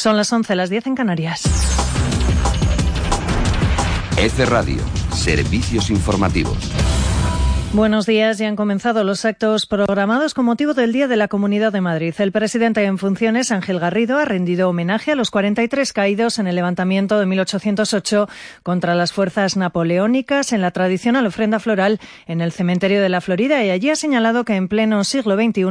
Son las 11, las 10 en Canarias. F Radio, servicios informativos. Buenos días. Ya han comenzado los actos programados con motivo del Día de la Comunidad de Madrid. El presidente en funciones, Ángel Garrido, ha rendido homenaje a los 43 caídos en el levantamiento de 1808 contra las fuerzas napoleónicas en la tradicional ofrenda floral en el cementerio de la Florida y allí ha señalado que en pleno siglo XXI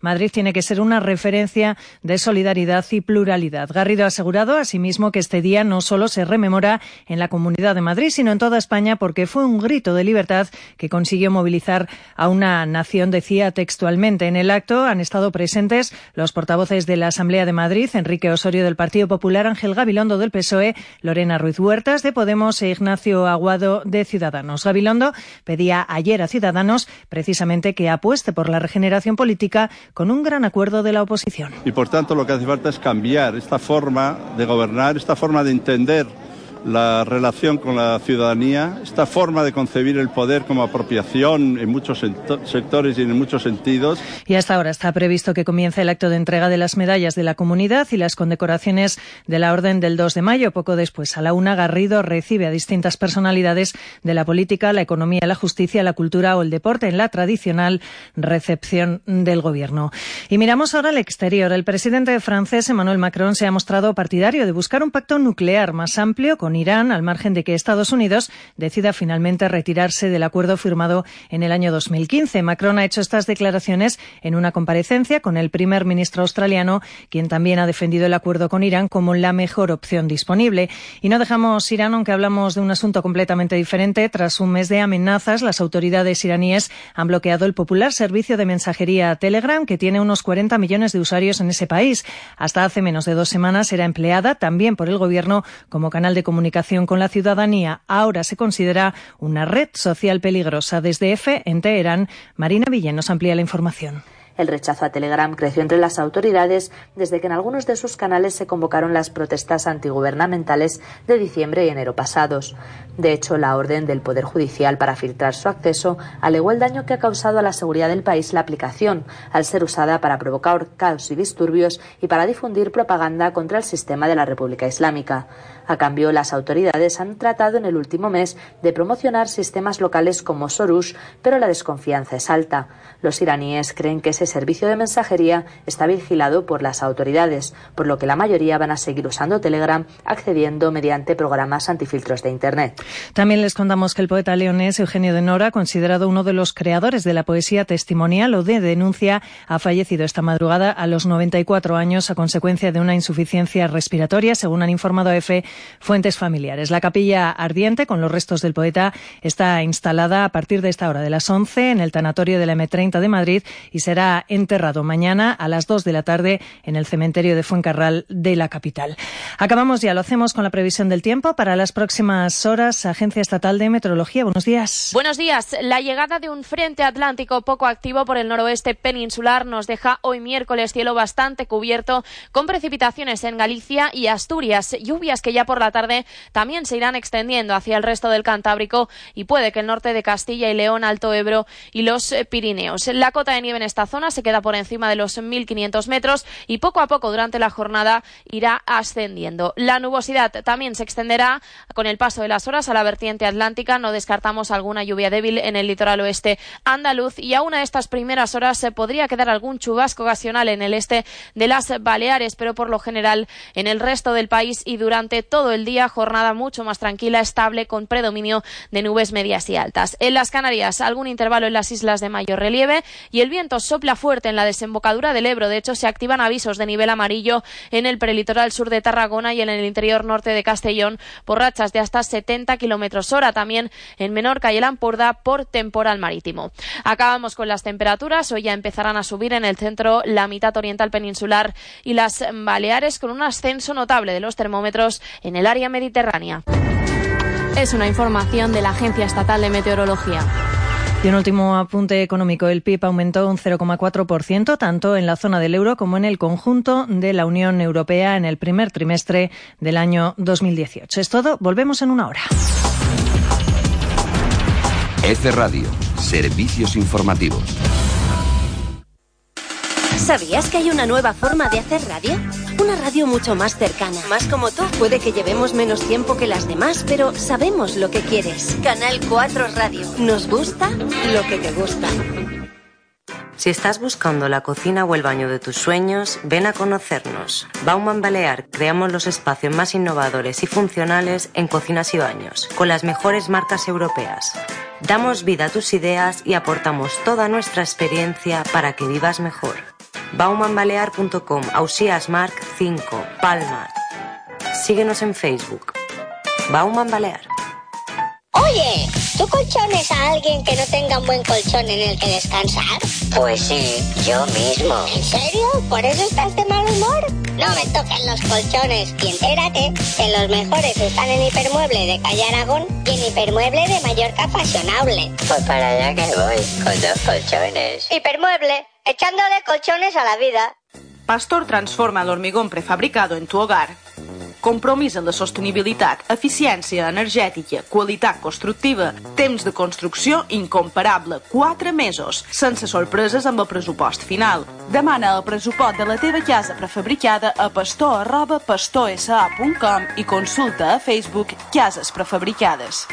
Madrid tiene que ser una referencia de solidaridad y pluralidad. Garrido ha asegurado asimismo que este día no solo se rememora en la Comunidad de Madrid, sino en toda España porque fue un grito de libertad que consiguió movilizar movilizar a una nación, decía textualmente. En el acto han estado presentes los portavoces de la Asamblea de Madrid, Enrique Osorio del Partido Popular, Ángel Gabilondo del PSOE, Lorena Ruiz Huertas de Podemos e Ignacio Aguado de Ciudadanos. Gabilondo pedía ayer a Ciudadanos precisamente que apueste por la regeneración política con un gran acuerdo de la oposición. Y por tanto lo que hace falta es cambiar esta forma de gobernar, esta forma de entender la relación con la ciudadanía, esta forma de concebir el poder como apropiación en muchos sectores y en muchos sentidos. Y hasta ahora está previsto que comience el acto de entrega de las medallas de la comunidad y las condecoraciones de la Orden del 2 de mayo. Poco después, a la una, Garrido recibe a distintas personalidades de la política, la economía, la justicia, la cultura o el deporte en la tradicional recepción del Gobierno. Y miramos ahora al exterior. El presidente francés, Emmanuel Macron, se ha mostrado partidario de buscar un pacto nuclear más amplio con Irán, al margen de que Estados Unidos decida finalmente retirarse del acuerdo firmado en el año 2015. Macron ha hecho estas declaraciones en una comparecencia con el primer ministro australiano, quien también ha defendido el acuerdo con Irán como la mejor opción disponible. Y no dejamos Irán, aunque hablamos de un asunto completamente diferente. Tras un mes de amenazas, las autoridades iraníes han bloqueado el popular servicio de mensajería Telegram, que tiene unos 40 millones de usuarios en ese país. Hasta hace menos de dos semanas era empleada también por el gobierno como canal de comunicación comunicación con la ciudadanía ahora se considera una red social peligrosa. Desde EFE, en Teherán, Marina Villén nos amplía la información. El rechazo a Telegram creció entre las autoridades desde que en algunos de sus canales se convocaron las protestas antigubernamentales de diciembre y enero pasados. De hecho, la orden del Poder Judicial para filtrar su acceso alegó el daño que ha causado a la seguridad del país la aplicación, al ser usada para provocar caos y disturbios y para difundir propaganda contra el sistema de la República Islámica. A cambio, las autoridades han tratado en el último mes de promocionar sistemas locales como Sorush, pero la desconfianza es alta. Los iraníes creen que ese servicio de mensajería está vigilado por las autoridades, por lo que la mayoría van a seguir usando Telegram accediendo mediante programas antifiltros de Internet. También les contamos que el poeta leonés Eugenio de Nora, considerado uno de los creadores de la poesía testimonial o de denuncia, ha fallecido esta madrugada a los 94 años a consecuencia de una insuficiencia respiratoria, según han informado EFE fuentes familiares. La capilla ardiente con los restos del poeta está instalada a partir de esta hora de las 11 en el tanatorio de la M30 de Madrid y será enterrado mañana a las 2 de la tarde en el cementerio de Fuencarral de la capital. Acabamos ya, lo hacemos con la previsión del tiempo para las próximas horas. Agencia Estatal de Meteorología, buenos días. Buenos días. La llegada de un frente atlántico poco activo por el noroeste peninsular nos deja hoy miércoles cielo bastante cubierto con precipitaciones en Galicia y Asturias, lluvias que ya por la tarde también se irán extendiendo hacia el resto del Cantábrico y puede que el norte de Castilla y León, Alto Ebro y los eh, Pirineos. La cota de nieve en esta zona se queda por encima de los 1.500 metros y poco a poco durante la jornada irá ascendiendo. La nubosidad también se extenderá con el paso de las horas a la vertiente atlántica. No descartamos alguna lluvia débil en el litoral oeste andaluz y a una de estas primeras horas se podría quedar algún chubasco ocasional en el este de las Baleares, pero por lo general en el resto del país y durante todo el día, jornada mucho más tranquila, estable, con predominio de nubes medias y altas. En las Canarias, algún intervalo en las islas de mayor relieve y el viento sopla fuerte en la desembocadura del Ebro. De hecho, se activan avisos de nivel amarillo en el prelitoral sur de Tarragona y en el interior norte de Castellón por rachas de hasta 70 kilómetros hora. También en Menorca y el Ampurda por temporal marítimo. Acabamos con las temperaturas. Hoy ya empezarán a subir en el centro, la mitad oriental peninsular y las Baleares con un ascenso notable de los termómetros en el área mediterránea. Es una información de la Agencia Estatal de Meteorología. Y un último apunte económico. El PIB aumentó un 0,4% tanto en la zona del euro como en el conjunto de la Unión Europea en el primer trimestre del año 2018. Es todo. Volvemos en una hora. F Radio. Servicios informativos. ¿Sabías que hay una nueva forma de hacer radio? Una radio mucho más cercana, más como tú. Puede que llevemos menos tiempo que las demás, pero sabemos lo que quieres. Canal 4 Radio. Nos gusta lo que te gusta. Si estás buscando la cocina o el baño de tus sueños, ven a conocernos. Bauman Balear creamos los espacios más innovadores y funcionales en cocinas y baños, con las mejores marcas europeas. Damos vida a tus ideas y aportamos toda nuestra experiencia para que vivas mejor baumanbalear.com, Ausías Mark 5, Palma. Síguenos en Facebook. Bauman Balear. Oye, ¿tú colchones a alguien que no tenga un buen colchón en el que descansar? Pues sí, yo mismo. ¿En serio? ¿Por eso estás de mal humor? No me toquen los colchones y entérate que los mejores están en Hipermueble de Calle Aragón y en Hipermueble de Mallorca Fashionable. Pues para allá que voy, con dos colchones. Hipermueble echándole colchones a la vida. Pastor transforma el hormigón prefabricado en tu hogar. Compromís en la sostenibilitat, eficiència energètica, qualitat constructiva, temps de construcció incomparable, 4 mesos, sense sorpreses amb el pressupost final. Demana el pressupost de la teva casa prefabricada a pastor arroba pastorsa.com i consulta a Facebook Cases Prefabricades.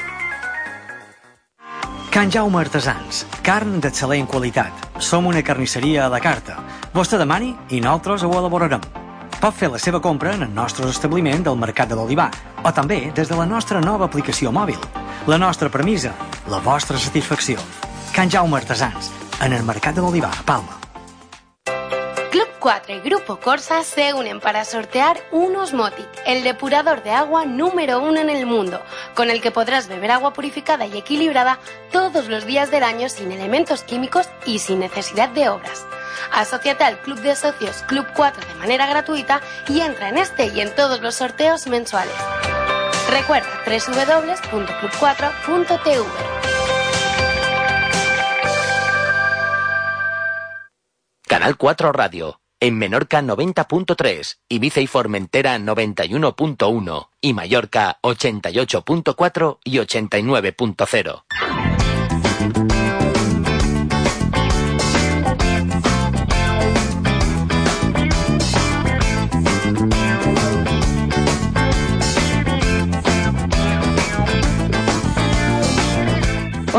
Can Jaume Artesans, carn d'excel·lent qualitat. Som una carnisseria a la carta. Vostè demani i nosaltres ho elaborarem. Pot fer la seva compra en el nostre establiment del Mercat de l'Olivar o també des de la nostra nova aplicació mòbil. La nostra premissa, la vostra satisfacció. Can Jaume Artesans, en el Mercat de l'Olivar, a Palma. 4 y Grupo Corsa se unen para sortear un Osmotic, el depurador de agua número uno en el mundo, con el que podrás beber agua purificada y equilibrada todos los días del año sin elementos químicos y sin necesidad de obras. Asociate al Club de Socios Club 4 de manera gratuita y entra en este y en todos los sorteos mensuales. Recuerda www.club4.tv. Canal 4 Radio en Menorca 90.3, Ibiza y Formentera 91.1 y Mallorca 88.4 y 89.0.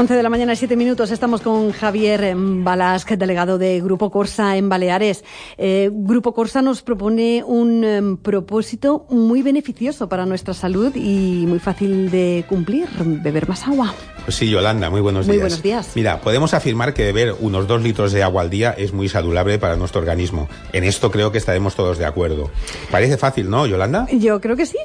11 de la mañana, 7 minutos. Estamos con Javier Balasc, delegado de Grupo Corsa en Baleares. Eh, Grupo Corsa nos propone un em, propósito muy beneficioso para nuestra salud y muy fácil de cumplir, beber más agua. Pues sí, Yolanda, muy buenos muy días. buenos días. Mira, podemos afirmar que beber unos dos litros de agua al día es muy saludable para nuestro organismo. En esto creo que estaremos todos de acuerdo. Parece fácil, ¿no, Yolanda? Yo creo que sí.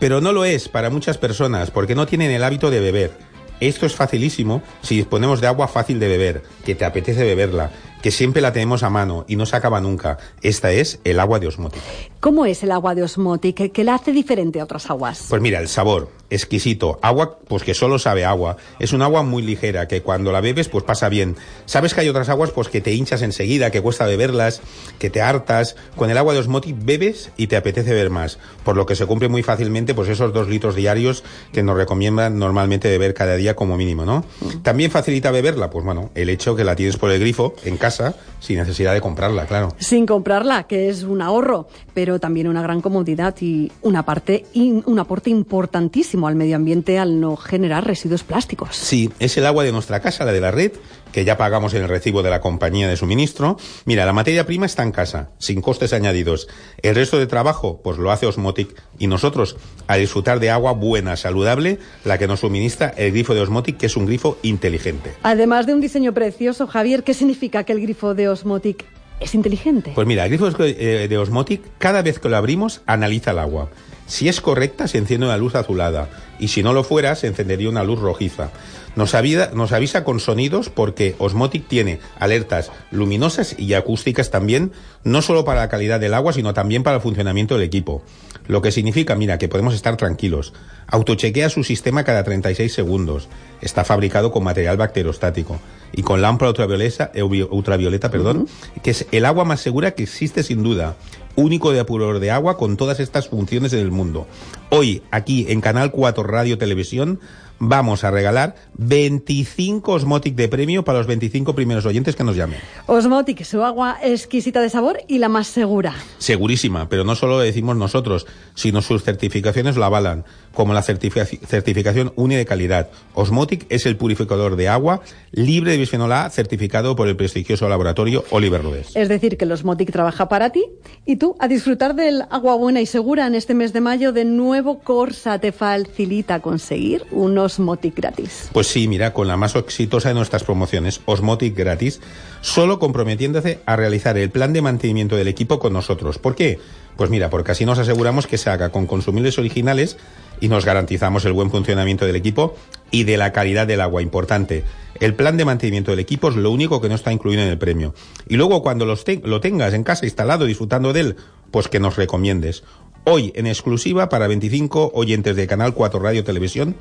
Pero no lo es para muchas personas porque no tienen el hábito de beber. Esto es facilísimo si disponemos de agua fácil de beber, que te apetece beberla, que siempre la tenemos a mano y no se acaba nunca. Esta es el agua de Osmotic. ¿Cómo es el agua de Osmotic? ¿Qué la hace diferente a otras aguas? Pues mira, el sabor, exquisito. Agua, pues que solo sabe agua. Es un agua muy ligera, que cuando la bebes, pues pasa bien. Sabes que hay otras aguas, pues que te hinchas enseguida, que cuesta beberlas, que te hartas. Con el agua de Osmotic bebes y te apetece beber más. Por lo que se cumple muy fácilmente, pues esos dos litros diarios que nos recomiendan normalmente beber cada día como mínimo, ¿no? También facilita beberla, pues bueno, el hecho que la tienes por el grifo en casa sin necesidad de comprarla, claro. Sin comprarla, que es un ahorro, pero también una gran comodidad y una parte un aporte importantísimo al medio ambiente al no generar residuos plásticos. Sí, es el agua de nuestra casa, la de la red, que ya pagamos en el recibo de la compañía de suministro. Mira, la materia prima está en casa, sin costes añadidos. El resto de trabajo, pues lo hace Osmotic y nosotros a disfrutar de agua buena, saludable, la que nos suministra el grifo de Osmotic, que es un grifo inteligente. Además de un diseño precioso, Javier, ¿qué significa que el grifo de Osmotic es inteligente? Pues mira, el grifo eh, de Osmotic, cada vez que lo abrimos, analiza el agua. Si es correcta, se enciende una luz azulada y si no lo fuera, se encendería una luz rojiza. Nos, avisa, nos avisa con sonidos porque Osmotic tiene alertas luminosas y acústicas también, no solo para la calidad del agua, sino también para el funcionamiento del equipo. Lo que significa, mira, que podemos estar tranquilos. Autochequea su sistema cada 36 segundos. Está fabricado con material bacteriostático y con lámpara ultravioleta, ultravioleta perdón, que es el agua más segura que existe sin duda único de apurador de agua con todas estas funciones en el mundo. Hoy, aquí en Canal 4 Radio Televisión, vamos a regalar 25 Osmotic de premio para los 25 primeros oyentes que nos llamen. Osmotic, su agua exquisita de sabor y la más segura. Segurísima, pero no solo lo decimos nosotros, sino sus certificaciones lo avalan, como la certificación UNI de calidad. Osmotic es el purificador de agua libre de bisfenol A certificado por el prestigioso laboratorio Oliver Rodés. Es decir, que el Osmotic trabaja para ti y tú a disfrutar del agua buena y segura en este mes de mayo de nuevo Corsa te facilita conseguir un Osmotic gratis. Pues sí, mira, con la más exitosa de nuestras promociones, Osmotic gratis, solo comprometiéndose a realizar el plan de mantenimiento del equipo con nosotros. ¿Por qué? Pues mira, porque así nos aseguramos que se haga con consumibles originales y nos garantizamos el buen funcionamiento del equipo y de la calidad del agua. Importante, el plan de mantenimiento del equipo es lo único que no está incluido en el premio. Y luego cuando lo tengas en casa instalado disfrutando de él, pues que nos recomiendes. Hoy, en exclusiva, para 25 oyentes de Canal 4 Radio Televisión,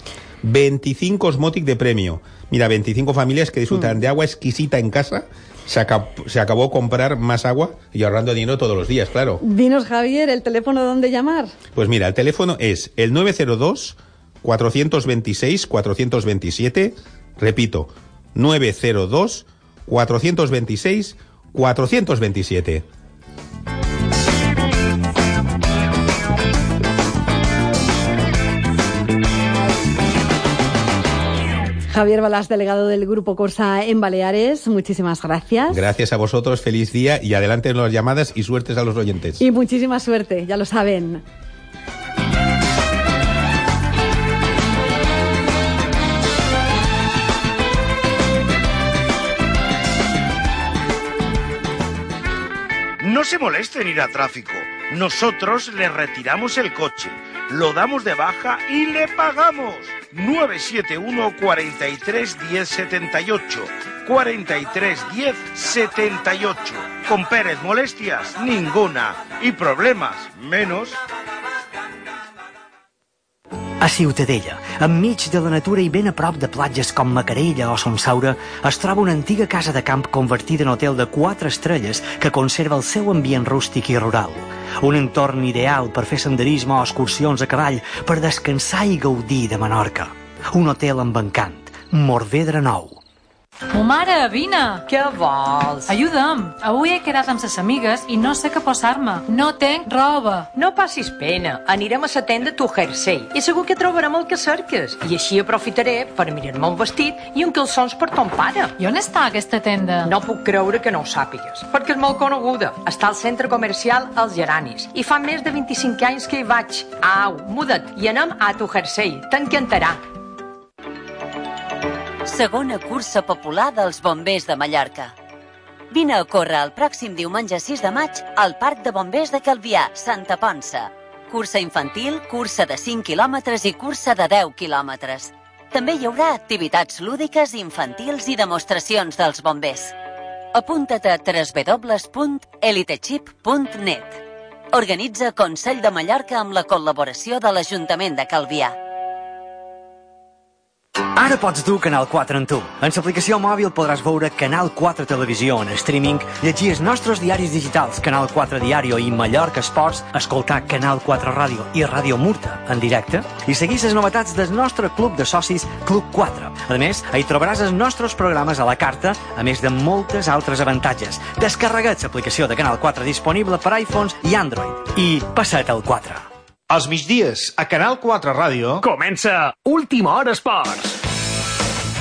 25 Osmotic de premio. Mira, 25 familias que disfrutan de agua exquisita en casa. Se, acabó, se acabó comprar más agua y ahorrando dinero todos los días, claro. Dinos, Javier, el teléfono donde llamar. Pues mira, el teléfono es el 902 426 427. Repito, 902 426 427. Javier Balás, delegado del Grupo Corsa en Baleares, muchísimas gracias. Gracias a vosotros, feliz día y adelante en las llamadas y suertes a los oyentes. Y muchísima suerte, ya lo saben. No se moleste en ir a tráfico. Nosotros le retiramos el coche, lo damos de baja y le pagamos. 971 43 10 78 43 10 78 Con Pérez molestias ninguna y problemas menos. A Ciutadella, enmig de la natura i ben a prop de platges com Macarella o Son Saura, es troba una antiga casa de camp convertida en hotel de quatre estrelles que conserva el seu ambient rústic i rural. Un entorn ideal per fer senderisme o excursions a cavall, per descansar i gaudir de Menorca. Un hotel amb encant, Morvedre Nou. Mo mare, vine! Què vols? Ajuda'm! Avui he quedat amb ses amigues i no sé què posar-me. No tenc roba. No passis pena. Anirem a la tenda Tu Jersey i segur que trobarem el que cerques. I així aprofitaré per mirar-me un vestit i un calçons per ton pare. I on està aquesta tenda? No puc creure que no ho sàpigues, perquè és molt coneguda. Està al centre comercial Els Geranis i fa més de 25 anys que hi vaig. Au, muda't i anem a Tu Jersey. T'encantarà. Segona cursa popular dels bombers de Mallorca. Vine a córrer el pròxim diumenge 6 de maig al Parc de Bombers de Calvià, Santa Ponsa. Cursa infantil, cursa de 5 quilòmetres i cursa de 10 quilòmetres. També hi haurà activitats lúdiques, infantils i demostracions dels bombers. Apunta't a www.elitechip.net. Organitza Consell de Mallorca amb la col·laboració de l'Ajuntament de Calvià. Ara pots dur Canal 4 en tu. En l'aplicació mòbil podràs veure Canal 4 Televisió en streaming, llegir els nostres diaris digitals, Canal 4 Diario i Mallorca Esports, escoltar Canal 4 Ràdio i Ràdio Murta en directe i seguir les novetats del nostre club de socis Club 4. A més, hi trobaràs els nostres programes a la carta, a més de moltes altres avantatges. Descarrega't l'aplicació de Canal 4 disponible per iPhones i Android. I passa't al 4. Els migdies, a Canal 4 Ràdio... Comença Última Hora Esports.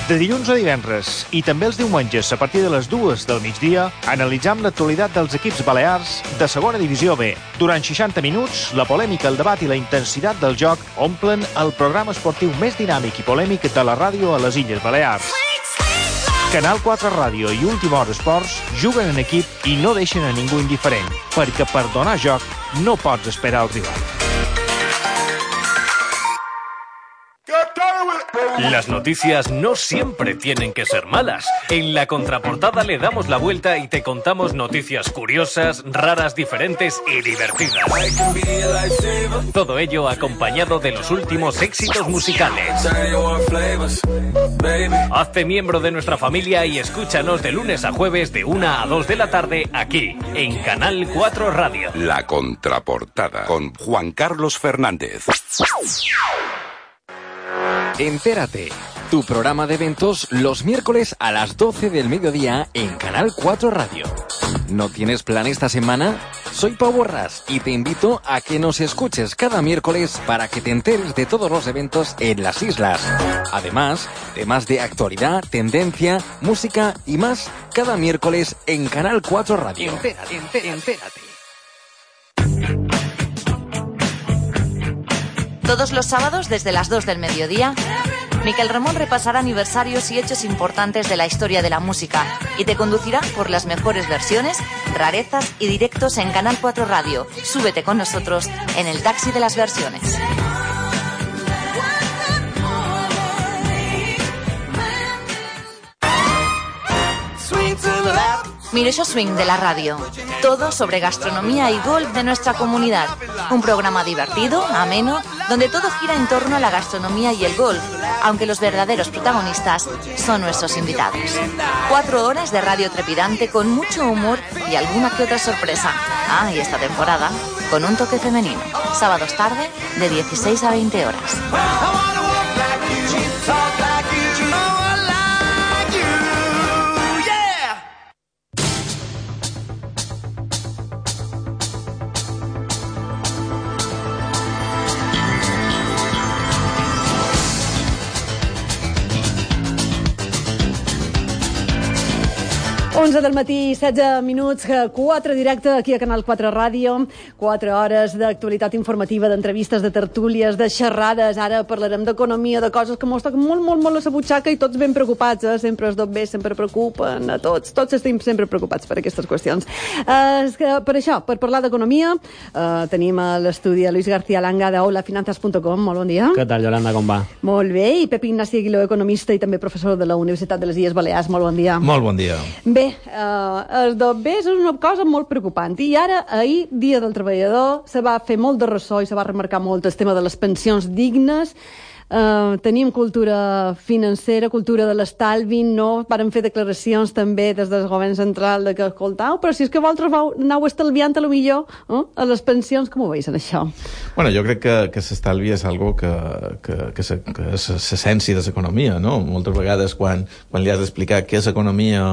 De dilluns a divendres i també els diumenges a partir de les dues del migdia analitzam l'actualitat dels equips balears de segona divisió B. Durant 60 minuts, la polèmica, el debat i la intensitat del joc omplen el programa esportiu més dinàmic i polèmic de la ràdio a les Illes Balears. Canal 4 Ràdio i Última Hora Esports juguen en equip i no deixen a ningú indiferent, perquè per donar joc no pots esperar el rival. Las noticias no siempre tienen que ser malas. En la contraportada le damos la vuelta y te contamos noticias curiosas, raras, diferentes y divertidas. Todo ello acompañado de los últimos éxitos musicales. Hazte miembro de nuestra familia y escúchanos de lunes a jueves de 1 a 2 de la tarde aquí, en Canal 4 Radio. La contraportada con Juan Carlos Fernández. Entérate, tu programa de eventos los miércoles a las 12 del mediodía en Canal 4 Radio. ¿No tienes plan esta semana? Soy Pau Borras y te invito a que nos escuches cada miércoles para que te enteres de todos los eventos en las islas. Además, temas de actualidad, tendencia, música y más cada miércoles en Canal 4 Radio. Entérate, entérate, entérate. Todos los sábados desde las 2 del mediodía, Miquel Ramón repasará aniversarios y hechos importantes de la historia de la música y te conducirá por las mejores versiones, rarezas y directos en Canal 4 Radio. Súbete con nosotros en el taxi de las versiones. Mireso Swing de la radio. Todo sobre gastronomía y golf de nuestra comunidad. Un programa divertido, ameno, donde todo gira en torno a la gastronomía y el golf, aunque los verdaderos protagonistas son nuestros invitados. Cuatro horas de radio trepidante con mucho humor y alguna que otra sorpresa. Ah, y esta temporada con un toque femenino. Sábados tarde de 16 a 20 horas. 11 del matí, 16 minuts, 4 directe aquí a Canal 4 Ràdio, 4 hores d'actualitat informativa, d'entrevistes, de tertúlies, de xerrades. Ara parlarem d'economia, de coses que mos toquen molt, molt, molt a la butxaca i tots ben preocupats, eh? sempre es tot bé, sempre preocupen, a tots, tots estem sempre preocupats per aquestes qüestions. Eh, és que per això, per parlar d'economia, eh, tenim a l'estudi a Luis García Langa de holafinanzas.com. Molt bon dia. Què tal, Yolanda, com va? Molt bé, i Pep Ignasi Aguiló, economista i també professor de la Universitat de les Illes Balears. Molt bon dia. Molt bon dia. Bé, eh, el d'Obbés és una cosa molt preocupant i ara, ahir, Dia del Treballador, se va fer molt de ressò i se va remarcar molt el tema de les pensions dignes, Uh, tenim cultura financera, cultura de l'estalvi, no? Varen fer declaracions també des del govern central de que, escoltau, però si és que vosaltres vau, anau estalviant a lo millor eh? a les pensions, com ho veus en això? Bueno, jo crec que, que s'estalvi és algo que, que, que, se, que és l'essència de l'economia, no? Moltes vegades quan, quan li has d'explicar què és economia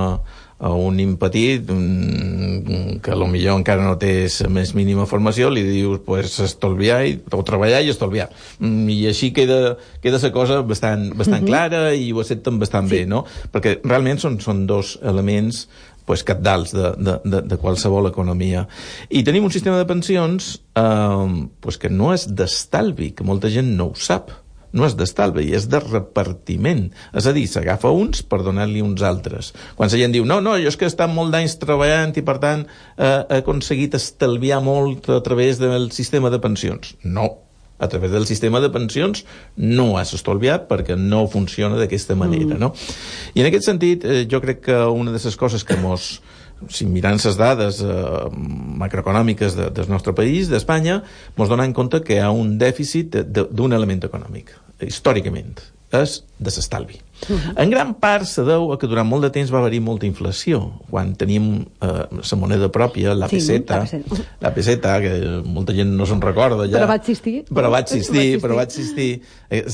un nin petit mm, que millor encara no té la més mínima formació, li dius pues, estalviar i, o treballar i estalviar. Mm, I així queda, queda la cosa bastant, bastant uh -huh. clara i ho accepten bastant sí. bé, no? Perquè realment són, són dos elements pues, capdals de, de, de, de qualsevol economia. I tenim un sistema de pensions eh, pues, que no és d'estalvi, que molta gent no ho sap no és d'estalvi, és de repartiment. És a dir, s'agafa uns per donar-li uns altres. Quan la gent diu, no, no, jo és que he estat molt d'anys treballant i, per tant, eh, he aconseguit estalviar molt a través del sistema de pensions. No, a través del sistema de pensions no has estalviat perquè no funciona d'aquesta manera, mm. no? I en aquest sentit, eh, jo crec que una de les coses que mos si mirant les dades eh, macroeconòmiques de, del nostre país, d'Espanya, ens donem compte que hi ha un dèficit d'un element econòmic, històricament, és de l'estalvi. Uh -huh. En gran part se deu a que durant molt de temps va haver-hi molta inflació. Quan teníem eh, la moneda pròpia, la sí, peseta, la peseta, que molta gent no se'n recorda ja. Però va existir. Però va existir, però va existir. Eh,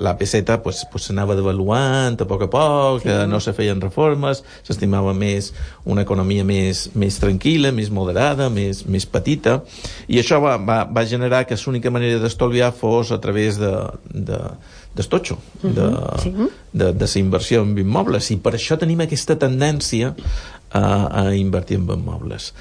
la peseta pues, pues, s'anava devaluant a poc a poc, sí. eh, no se feien reformes, s'estimava més una economia més, més tranquil·la, més moderada, més, més petita, i això va, va, va generar que l'única manera d'estolviar fos a través de, de d'estotxo, uh -huh. de, sí. de, de la inversió en immobles, i per això tenim aquesta tendència a, a invertir en immobles.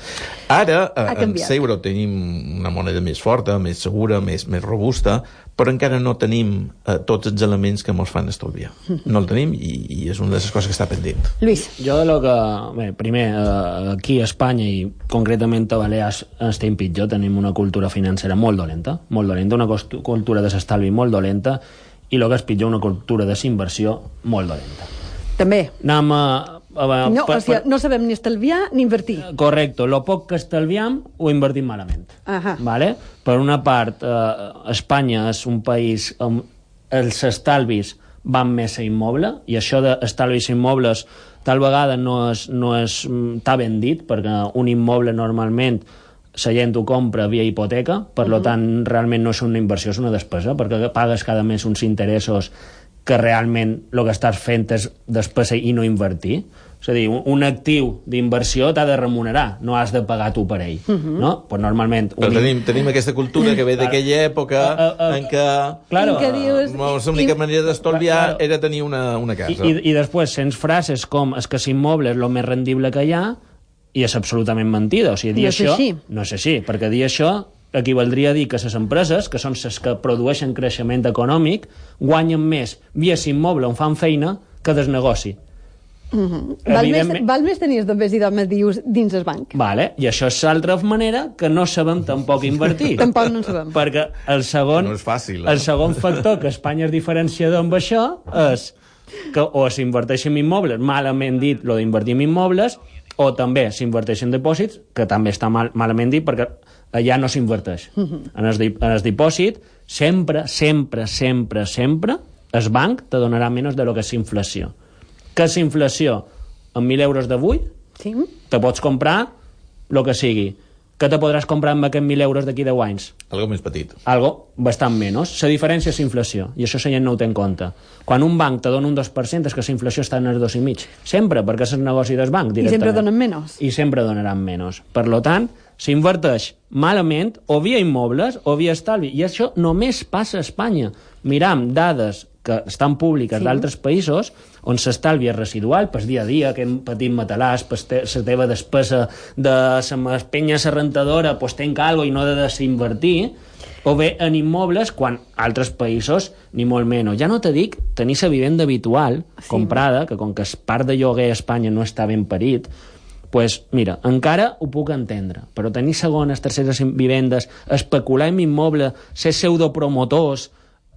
Ara, a, en l'euro tenim una moneda més forta, més segura, més, més robusta, però encara no tenim eh, tots els elements que ens fan estalviar. No el tenim i, i és una de les coses que està pendent. Lluís. Jo de lo que... Bé, primer, eh, aquí a Espanya i concretament a Balears estem pitjor, tenim una cultura financera molt dolenta, molt dolenta, una cultura de l'estalvi molt dolenta, i el que és pitjor, una cultura de inversió molt dolenta. També. Anem a... a, a no, per, o sigui, no sabem ni estalviar ni invertir. Correcte, lo poc que estalviam ho invertim malament. -huh. vale? Per una part, eh, Espanya és un país on els estalvis van més a immoble, i això d'estalvis immobles tal vegada no és, no és mm, tan ben dit, perquè un immoble normalment la gent ho compra via hipoteca, per uh -huh. tant, realment no és una inversió, és una despesa, perquè pagues cada mes uns interessos que realment el que estàs fent és despejar i no invertir. És a dir, un, un actiu d'inversió t'ha de remunerar, no has de pagar tu per ell. Uh -huh. no? pues normalment... Però un... tenim, tenim aquesta cultura que ve d'aquella època Uh, uh, uh, en què Claro. En dius... la única manera d'estalviar era tenir una, una I, casa. i, I després sents frases com és que s'immoble és el més rendible que hi ha i és absolutament mentida. O sigui, dir No és això... així. No és així, perquè dir això equivaldria a dir que les empreses, que són les que produeixen creixement econòmic, guanyen més via s'immoble on fan feina que des negoci. Mhm. Val, més, val més tenir dobbers i domes dius dins el banc. Vale? I això és l'altra manera que no sabem tampoc invertir. Tampoc no sabem. Perquè el segon, No és fàcil, eh? el segon factor que Espanya és diferenciador amb això és que o s'inverteix en immobles, malament dit lo d'invertir en immobles, o també s'inverteix en dipòsits, que també està mal, malament dit perquè allà no s'inverteix. En el, di- en el dipòsit, sempre, sempre, sempre, sempre, el banc te donarà menys de lo que és inflació. Què és inflació? Amb 1.000 euros d'avui, Sí? te pots comprar el que sigui. Què te podràs comprar amb aquests 1.000 euros d'aquí 10 anys? Algo més petit. Algo bastant menys. La diferència és inflació, i això la gent no ho té en compte. Quan un banc te dona un 2% és que la inflació està en el 2,5. Sempre, perquè és el negoci del banc, I directament. sempre donen menys. I sempre donaran menys. Per lo tant, s'inverteix malament o via immobles o via estalvi. I això només passa a Espanya. Miram dades que estan públiques sí. d'altres països on s'estalvi és residual pel dia a dia, que hem patit matalàs, per te, la teva despesa de la penya serrentadora, pues tenc algo i no de desinvertir, o bé en immobles quan altres països ni molt menys. Ja no te dic tenir la vivenda habitual sí. comprada, que com que es part de lloguer a Espanya no està ben parit, pues, mira, encara ho puc entendre, però tenir segones, terceres vivendes, especular en immoble, ser pseudopromotors,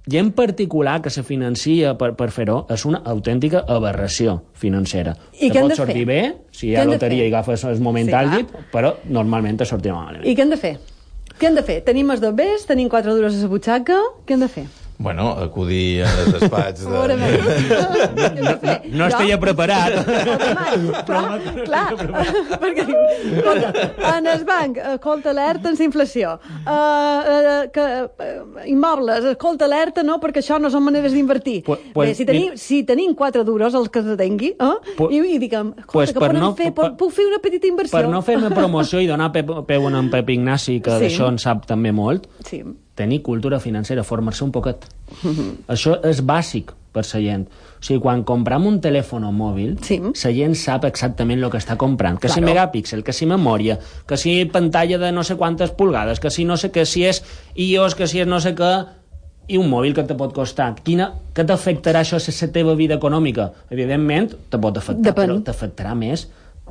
gent particular que se financia per, per fer-ho, és una autèntica aberració financera. I què hem de sortir fer? bé, si hi ha loteria i agafes el moment Sí, àlgid, però normalment te sortirà malament. I què hem de fer? Què hem de fer? Tenim els dobbers, tenim quatre duros a la butxaca, què hem de fer? Bueno, acudir al despatx de... Veure, No, no estaria preparat. clar, clar, perquè escolta, en el banc, escolta, alerta en la inflació. Uh, uh, que, uh, immobles, escolta, alerta, no, perquè això no són maneres d'invertir. Pues- Bé, pues, si tenim, si tenim quatre duros, els que se tingui, eh? Pues- I, i diguem, escolta, pues que podem no- fer, per- puc fer una petita inversió. Per no fer-me promoció i donar peu, peu a en Pep Ignasi, que Sí. d'això en sap també molt, Sí. Tenir cultura financera, formar-se un poquet. Això és bàsic per la gent. O sigui, quan compram un telèfon mòbil, sí. la gent sap exactament el que està comprant. Que si Claro. megapíxel, que si memòria, que si pantalla de no sé quantes pulgades, que si no sé què, si és iOS, que si és no sé què... I un mòbil que te pot costar. Quina, què t'afectarà això a la teva vida econòmica? Evidentment, te pot afectar, Depèn. però t'afectarà més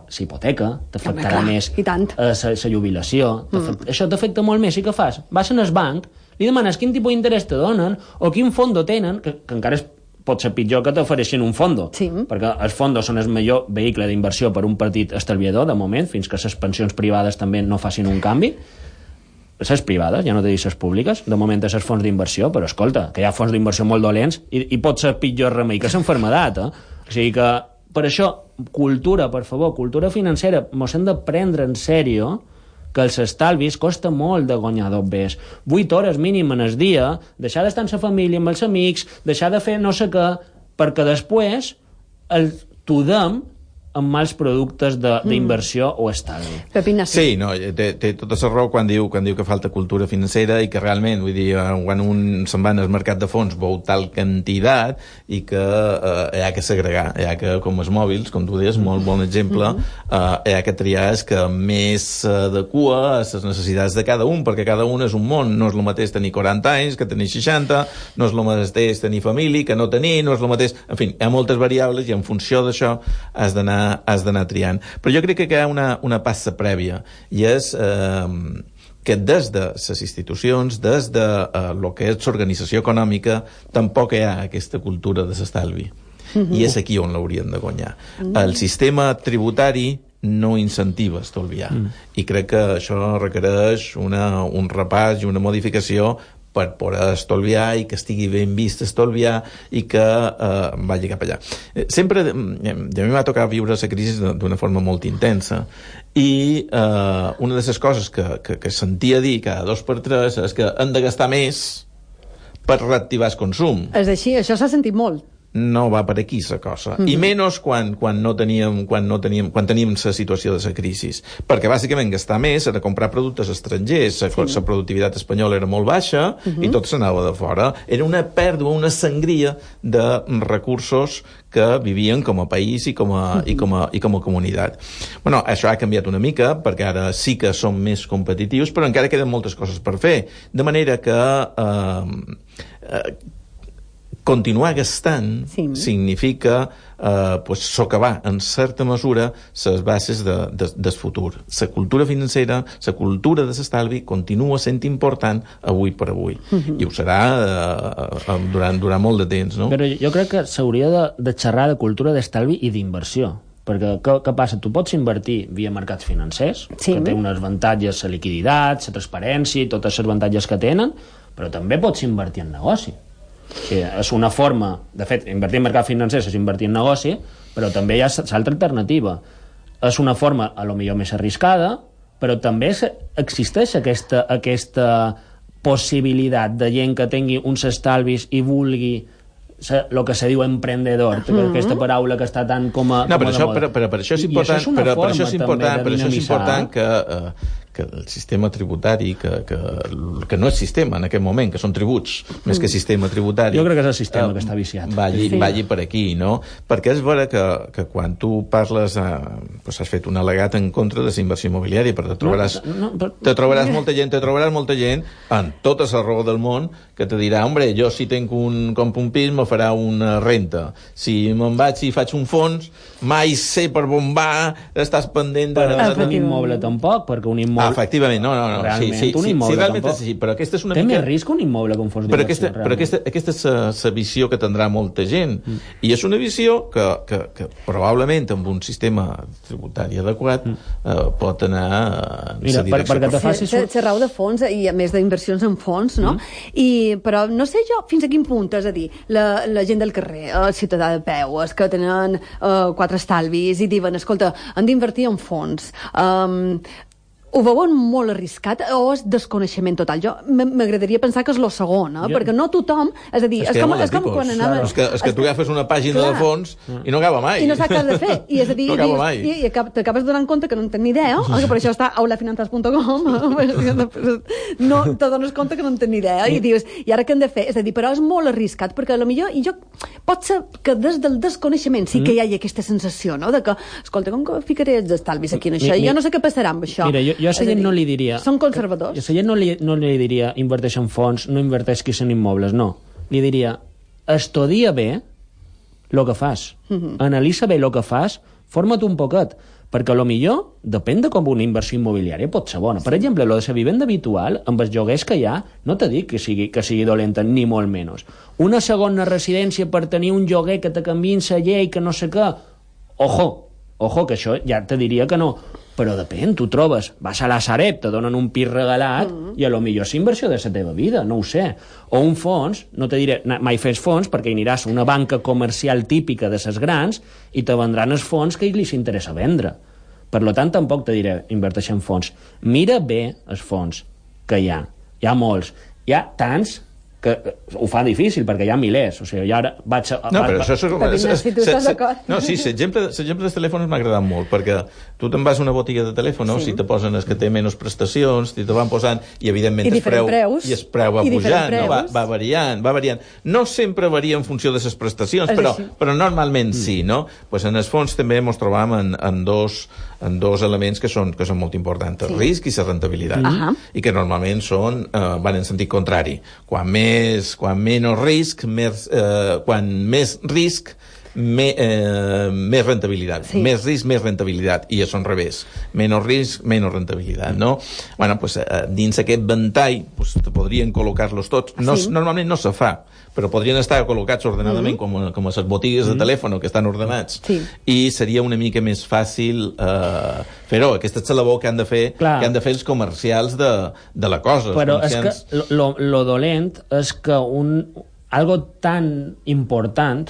la hipoteca, t'afectarà més i tant. la jubilació. Mm. Això t'afecta molt més. I què fas? Vas al banc, li demanes quin tipus d'interès te donen o quin fondo tenen, que, que encara és, pot ser pitjor que t'ofereixin un fondo. Sí. Perquè els fondos són el millor vehicle d'inversió per un partit estalviador, de moment, fins que les pensions privades també no facin un canvi. Les privades, ja no te dic les públiques, de moment és els fons d'inversió, però escolta, que hi ha fons d'inversió molt dolents i, i pot ser pitjor remei que l'enfermedat, eh? O sigui que, per això, cultura, per favor, cultura financera, mos hem de prendre en sèrio que els estalvis costa molt de guanyar dobbers. 8 hores mínim en el dia, deixar d'estar amb la família, amb els amics, deixar de fer no sé què, perquè després el tudem amb mals productes de- d'inversió o estalvi. Pepina, Sí, no, té, té tota la raó quan diu, quan diu que falta cultura financera i que realment, vull dir, eh, quan un se'n va al mercat de fons veu tal quantitat i que eh, hi ha que segregar, hi ha que, com els mòbils, com tu deies, molt bon exemple, eh, hi ha que triar és que més s'adequa a les necessitats de cada un, perquè cada un és un món, no és el mateix tenir 40 anys que tenir 60, no és el mateix tenir família que no tenir, no és el mateix... En fi, hi ha moltes variables i en funció d'això has d'anar has d'anar triant. Però jo crec que hi ha una, una passa prèvia i és eh, que des de les institucions, des de eh, lo que és l'organització econòmica, tampoc hi ha aquesta cultura de l'estalvi. Mhm. I és aquí on l'haurien de guanyar. El sistema tributari no incentiva estalviar. Mm. I crec que això requereix una, un repàs i una modificació per poder estalviar i que estigui ben vist estalviar i que eh, vagi cap allà. Eh, Sempre, eh, a mi m'ha tocat viure la crisi d'una forma molt intensa i eh, una de les coses que, que, que sentia dir cada dos per tres és que hem de gastar més per reactivar el consum. És així, això s'ha sentit molt. No va per aquí la cosa. Mm -hmm. I menys quan, quan, no teníem, quan, no teníem, quan teníem la situació de la crisi. Perquè bàsicament gastar més era comprar productes estrangers, la sí. productivitat espanyola era molt baixa mm -hmm. i tot s'anava de fora. Era una pèrdua, una sangria de recursos que vivien com a país i com a, mm -hmm. i com a, i com a comunitat. Bueno, això ha canviat una mica, perquè ara sí que som més competitius, però encara queden moltes coses per fer. De manera que eh, eh, continuar gastant sí. significa eh, pues, socavar en certa mesura les bases de, de, del futur. La cultura financera, la cultura de l'estalvi continua sent important avui per avui. Uh -huh. I ho serà eh, durant, durant molt de temps, no? Però jo crec que s'hauria de, de xerrar de cultura d'estalvi i d'inversió perquè què, què passa? Tu pots invertir via mercats financers, sí. que té unes avantatges la liquiditat, la transparència i totes les avantatges que tenen, però també pots invertir en negoci. Sí, és una forma, de fet, invertir en mercat financer és invertir en negoci, però també hi ha l'altra alternativa. És una forma, a lo millor més arriscada, però també existeix aquesta, aquesta possibilitat de gent que tingui uns estalvis i vulgui el que se diu emprendedor, uh -huh. aquesta paraula que està tan com a... No, però, això, però, però per això és important, això és però, per això és important, per això és important que, uh, que el sistema tributari, que, que, que no és sistema en aquest moment, que són tributs, mm. més que sistema tributari... Jo crec que és el sistema uh, que està viciat. Vagi, sí. vagi per aquí, no? Perquè és vera que, que quan tu parles... Uh, pues has fet un al·legat en contra de la inversió immobiliària, però te trobaràs, no, no, però... te trobaràs molta gent, te trobaràs molta gent en tota la raó del món que te dirà, hombre, jo si tenc un, compro un pis me farà una renta. Si me'n vaig i faig un fons, mai sé per on va, estàs pendent de... Però no un immoble tampoc, perquè un immoble Ah, efectivament, no, no, no. Realment, sí, sí, un immoble sí, realment tampoc. és així, però aquesta és una Té mica... més risc un immoble que un fons però aquesta, d'inversió, però aquesta, aquesta és la, visió que tindrà molta gent. Mm. I és una visió que, que, que probablement amb un sistema tributari adequat mm. eh, pot anar en Mira, la direcció. Per, perquè te facis... Xerrau de fons i a més d'inversions en fons, no? Mm. I, però no sé jo fins a quin punt, és a dir, la, la gent del carrer, el ciutadà de peu, els que tenen uh, quatre estalvis i diuen, escolta, han d'invertir en fons. Um, ho veuen molt arriscat o és desconeixement total? Jo m'agradaria pensar que és lo segon, eh? Jo... perquè no tothom... És a dir, és, és, com, és com quan anava... És que, és que tu agafes una pàgina Clar. de fons i no acaba mai. I no saps què has de fer. I és a dir, no acaba mai. I, i t'acabes donant compte que no en tens ni idea, eh? que per això està aulafinances.com, no te dones compte que no en tens ni idea, i dius, i ara què hem de fer? És a dir, però és molt arriscat, perquè potser i jo, pot ser que des del desconeixement sí que hi hagi aquesta sensació, no?, de que, escolta, com que ficaré els estalvis aquí en això? Jo no sé què passarà amb això. Mira, jo, jo a la gent no li diria... Són conservadors. Jo a la gent no li, no li diria inverteix en fons, no inverteix en immobles, no. Li diria, estudia bé el que fas, uh -huh. analitza bé el que fas, forma't un poquet, perquè a lo millor depèn de com una inversió immobiliària pot ser bona. Sí. Per exemple, lo de la vivenda habitual, amb els joguers que hi ha, no te dic que sigui, que sigui dolenta, ni molt menys. Una segona residència per tenir un joguer que te canviïn la llei, que no sé què... Ojo, ojo, que això ja te diria que no però depèn, tu trobes, vas a la Sareb, te donen un pis regalat, mm -hmm. i a lo millor és inversió de la teva vida, no ho sé. O un fons, no te diré mai fes fons, perquè aniràs a una banca comercial típica de ses grans i te vendran els fons que li s'interessa vendre. Per lo tant, tampoc te diré inverteix en fons. Mira bé els fons que hi ha. Hi ha molts. Hi ha tants que ho fa difícil perquè hi ha milers, o sigui, jo ara vaig a... No, però això és... Si d'acord. No, sí, l'exemple dels telèfons m'ha agradat molt, perquè tu te'n vas a una botiga de telèfon, sí. si te posen els que té menys prestacions, i te van posant, i evidentment I el preu, preus. i el preu va pujant, no? va, va variant, va variant. No sempre varia en funció de les prestacions, però, però normalment mm. sí, no? Pues en els fons també ens trobam en, en, dos, en dos elements que són, que són molt importants, el sí. risc i la rentabilitat, uh -huh. i que normalment són, eh, van en sentit contrari. Quan més, quan menys risc, més, eh, quan més risc, me, eh, més rentabilitat. Sí. Més risc, més rentabilitat. I és al revés. Menys risc, menys rentabilitat, no? Bueno, pues, eh, dins aquest ventall pues, podrien col·locar-los tots. No, sí. Normalment no se fa, però podrien estar col·locats ordenadament, mm -hmm. com, com a les botigues de mm -hmm. telèfon que estan ordenats. Sí. I seria una mica més fàcil eh, fer-ho. Aquesta és la labor que han de fer, Clar. que han de fer els comercials de, de la cosa. Però és que lo, lo dolent és que un, algo tan important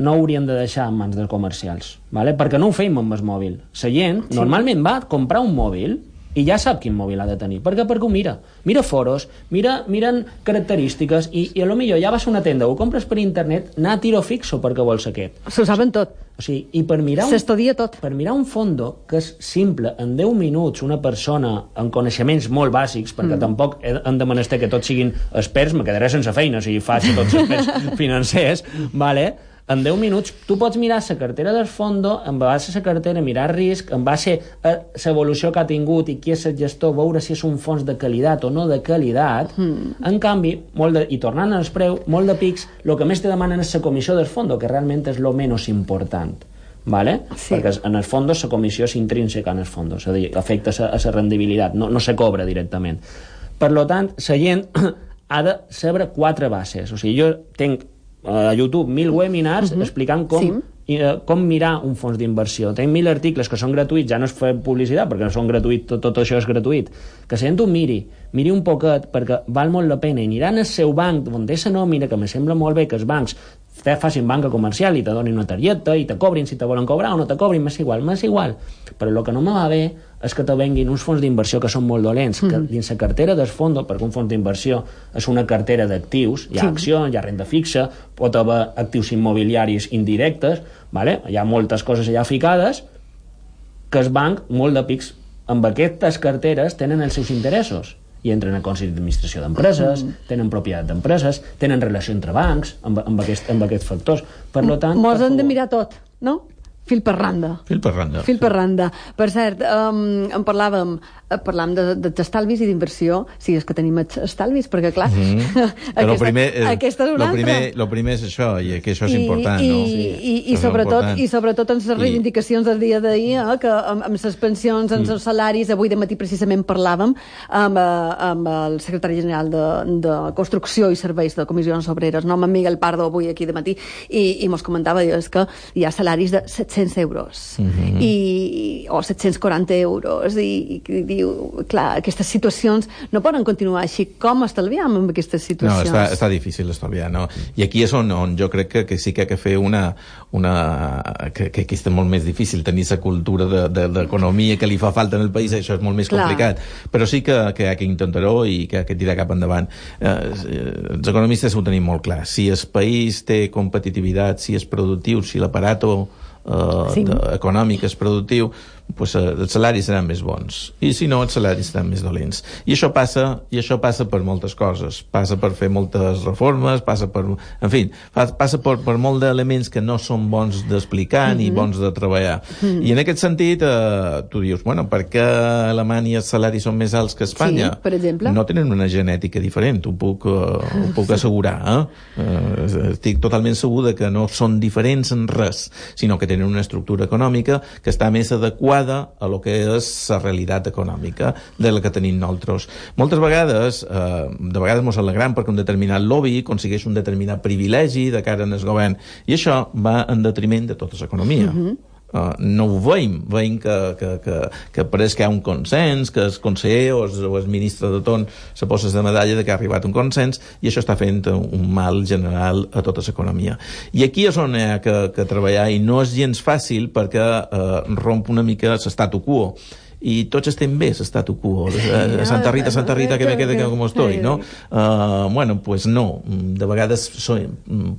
no hauríem de deixar en mans dels comercials, ¿vale? perquè no ho feim amb el mòbil. La gent sí. normalment va a comprar un mòbil i ja sap quin mòbil ha de tenir. Per què? Perquè ho mira. Mira foros, mira, miren característiques i, i a lo millor ja vas a una tenda, ho compres per internet, anar a tiro fixo perquè vols aquest. S'ho saben tot. O sigui, i per mirar un, S'estudia tot. per mirar un fondo que és simple, en 10 minuts una persona amb coneixements molt bàsics, perquè Mm. tampoc hem de menester que tots siguin experts, me quedaré sense feina si faig tots experts financers, vale? En 10 minuts tu pots mirar la cartera del fondo, en base a la cartera, mirar risc, en base a l'evolució que ha tingut i qui és el gestor, veure si és un fons de qualitat o no de qualitat. Mm. En canvi, molt de, i tornant als preu, molt de pics, el que més te demanen és la comissió del fondo, que realment és lo menys important. ¿vale? Sí. Perquè en el fons la comissió és intrínseca en el fons, és a dir, afecta a la rendibilitat, no, no se cobra directament. Per lo tant, la gent ha de saber quatre bases. O sigui, jo tenc a YouTube mil webinars uh -huh. explicant com, sí. uh, com mirar un fons d'inversió. Tenc mil articles que són gratuïts, ja no es fa publicitat perquè no són gratuïts, tot, tot això és gratuït. Que gent ho miri, miri un poquet perquè val molt la pena i aniran al seu banc on té la nòmina, que me sembla molt bé que els bancs te facin banca comercial i te donin una targeta i te cobrin si te volen cobrar o no te cobrin, m'és igual, m'és igual. Però el que no me va bé és que te venguin uns fons d'inversió que són molt dolents, que dins la cartera del fons, perquè un fons d'inversió és una cartera d'actius, hi ha Sí. accions, hi ha renda fixa, pot haver actius immobiliaris indirectes, vale? hi ha moltes coses allà ficades, que el banc, molt de pics, amb aquestes carteres tenen els seus interessos i entren a Consell d'Administració d'Empreses, Mm. tenen propietat d'empreses, tenen relació entre bancs, amb, amb, aquest, amb aquests factors. Per lo tant, Mos hem de mirar tot, no? Fil per randa. Fil per randa. Fil per randa. Per cert, um, en parlàvem, eh, parlàvem de- de- d'estalvis i d'inversió, si és que tenim es- estalvis, perquè clar, Mhm. Però lo primer, eh, aquesta és una lo primer, altra. lo primer és això, i que això és I, important, i, no? I, i, És sobretot, important. i sobretot en les reivindicacions del dia d'ahir, eh, que amb, amb les pensions, amb Mm. els salaris, avui de matí precisament parlàvem amb, eh, amb el secretari general de, de Construcció i Serveis de Comissions Obreres, no, amb en Miguel Pardo, avui aquí de matí, i, i mos comentava, és que hi ha salaris de 700 euros Mhm. i, o 740 euros i, i diu, clar, aquestes situacions no poden continuar així. Com estalviam amb aquestes No, situacions? està, està difícil estalviar, no? I aquí és on, on jo crec que, que sí que ha de fer una... una que, que aquí està molt més difícil tenir la cultura de- de- d'economia que li fa falta en el país, això és molt més Clar. complicat. Però sí que, que ha que intentar-ho i que ha que tirar cap endavant. Eh, eh, els economistes ho tenim molt clar. Si el país té competitivitat, si és productiu, si l'aparato eh, sí. econòmic és productiu, pues, eh, els salaris seran més bons. I si no, els salaris seran més dolents. I això passa, i això passa per moltes coses. Passa per fer moltes reformes, passa per... En fi, passa per, per molt d'elements que no són bons d'explicar ni Mhm. bons de treballar. Mhm. I en aquest sentit, eh, tu dius, bueno, per què a Alemanya els salaris són més alts que a Espanya? Sí, per exemple. No tenen una genètica diferent, ho puc, uh, ho puc assegurar. Eh? Uh, estic totalment segur que no són diferents en res, sinó que tenen una estructura econòmica que està més adequada a lo que és la realitat econòmica de la que tenim nosaltres. Moltes vegades, eh, de vegades ens alegram perquè un determinat lobby aconsegueix un determinat privilegi de cara el govern, i això va en detriment de tota l'economia. Mhm. Uh, no ho veiem, veiem que, que, que, que pareix que hi ha un consens, que el conseller o el, o el ministre de torn se posa de medalla de que ha arribat un consens i això està fent un mal general a tota l'economia. I aquí és on hi ha que, que treballar i no és gens fàcil perquè uh, romp una mica l'estatu quo i tots estem bé, l'estatu quo. A Santa Rita, Santa Rita, que me quede que com estoy, no? Uh, bueno, pues no. De vegades som,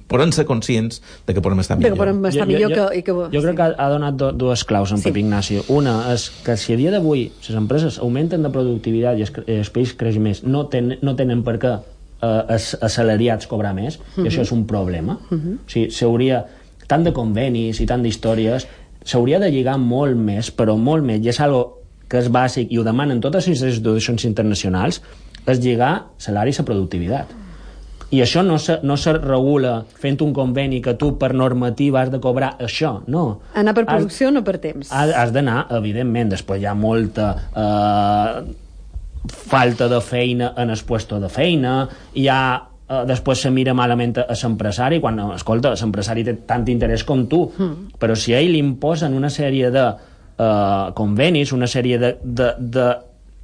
podem ser conscients de que podem estar De que millor. podem estar millor que- i que- Jo crec que ha, donat do, dues claus en sí. Pep Ignacio. Una és que si a dia d'avui les empreses augmenten de productivitat i es, cre- el país creix més, no, ten, no tenen per què eh, els assalariats cobrar més, Mhm. i això és un problema. Mhm. O sigui, s'hauria, tant de convenis i tant d'històries, s'hauria de lligar molt més, però molt més, i és algo que és bàsic i ho demanen totes les institucions internacionals, és lligar salaris a productivitat. I això no se, no se regula fent un conveni que tu per normativa has de cobrar això, no. Anar per Has- producció, no per temps. Has, has d'anar, evidentment, després hi ha molta eh, falta de feina en el puesto de feina, hi ha eh, després se mira malament a l'empresari quan, escolta, l'empresari té tant interès com tu, Mm. però si a ell li imposen una sèrie de eh, convenis, una sèrie de, de, de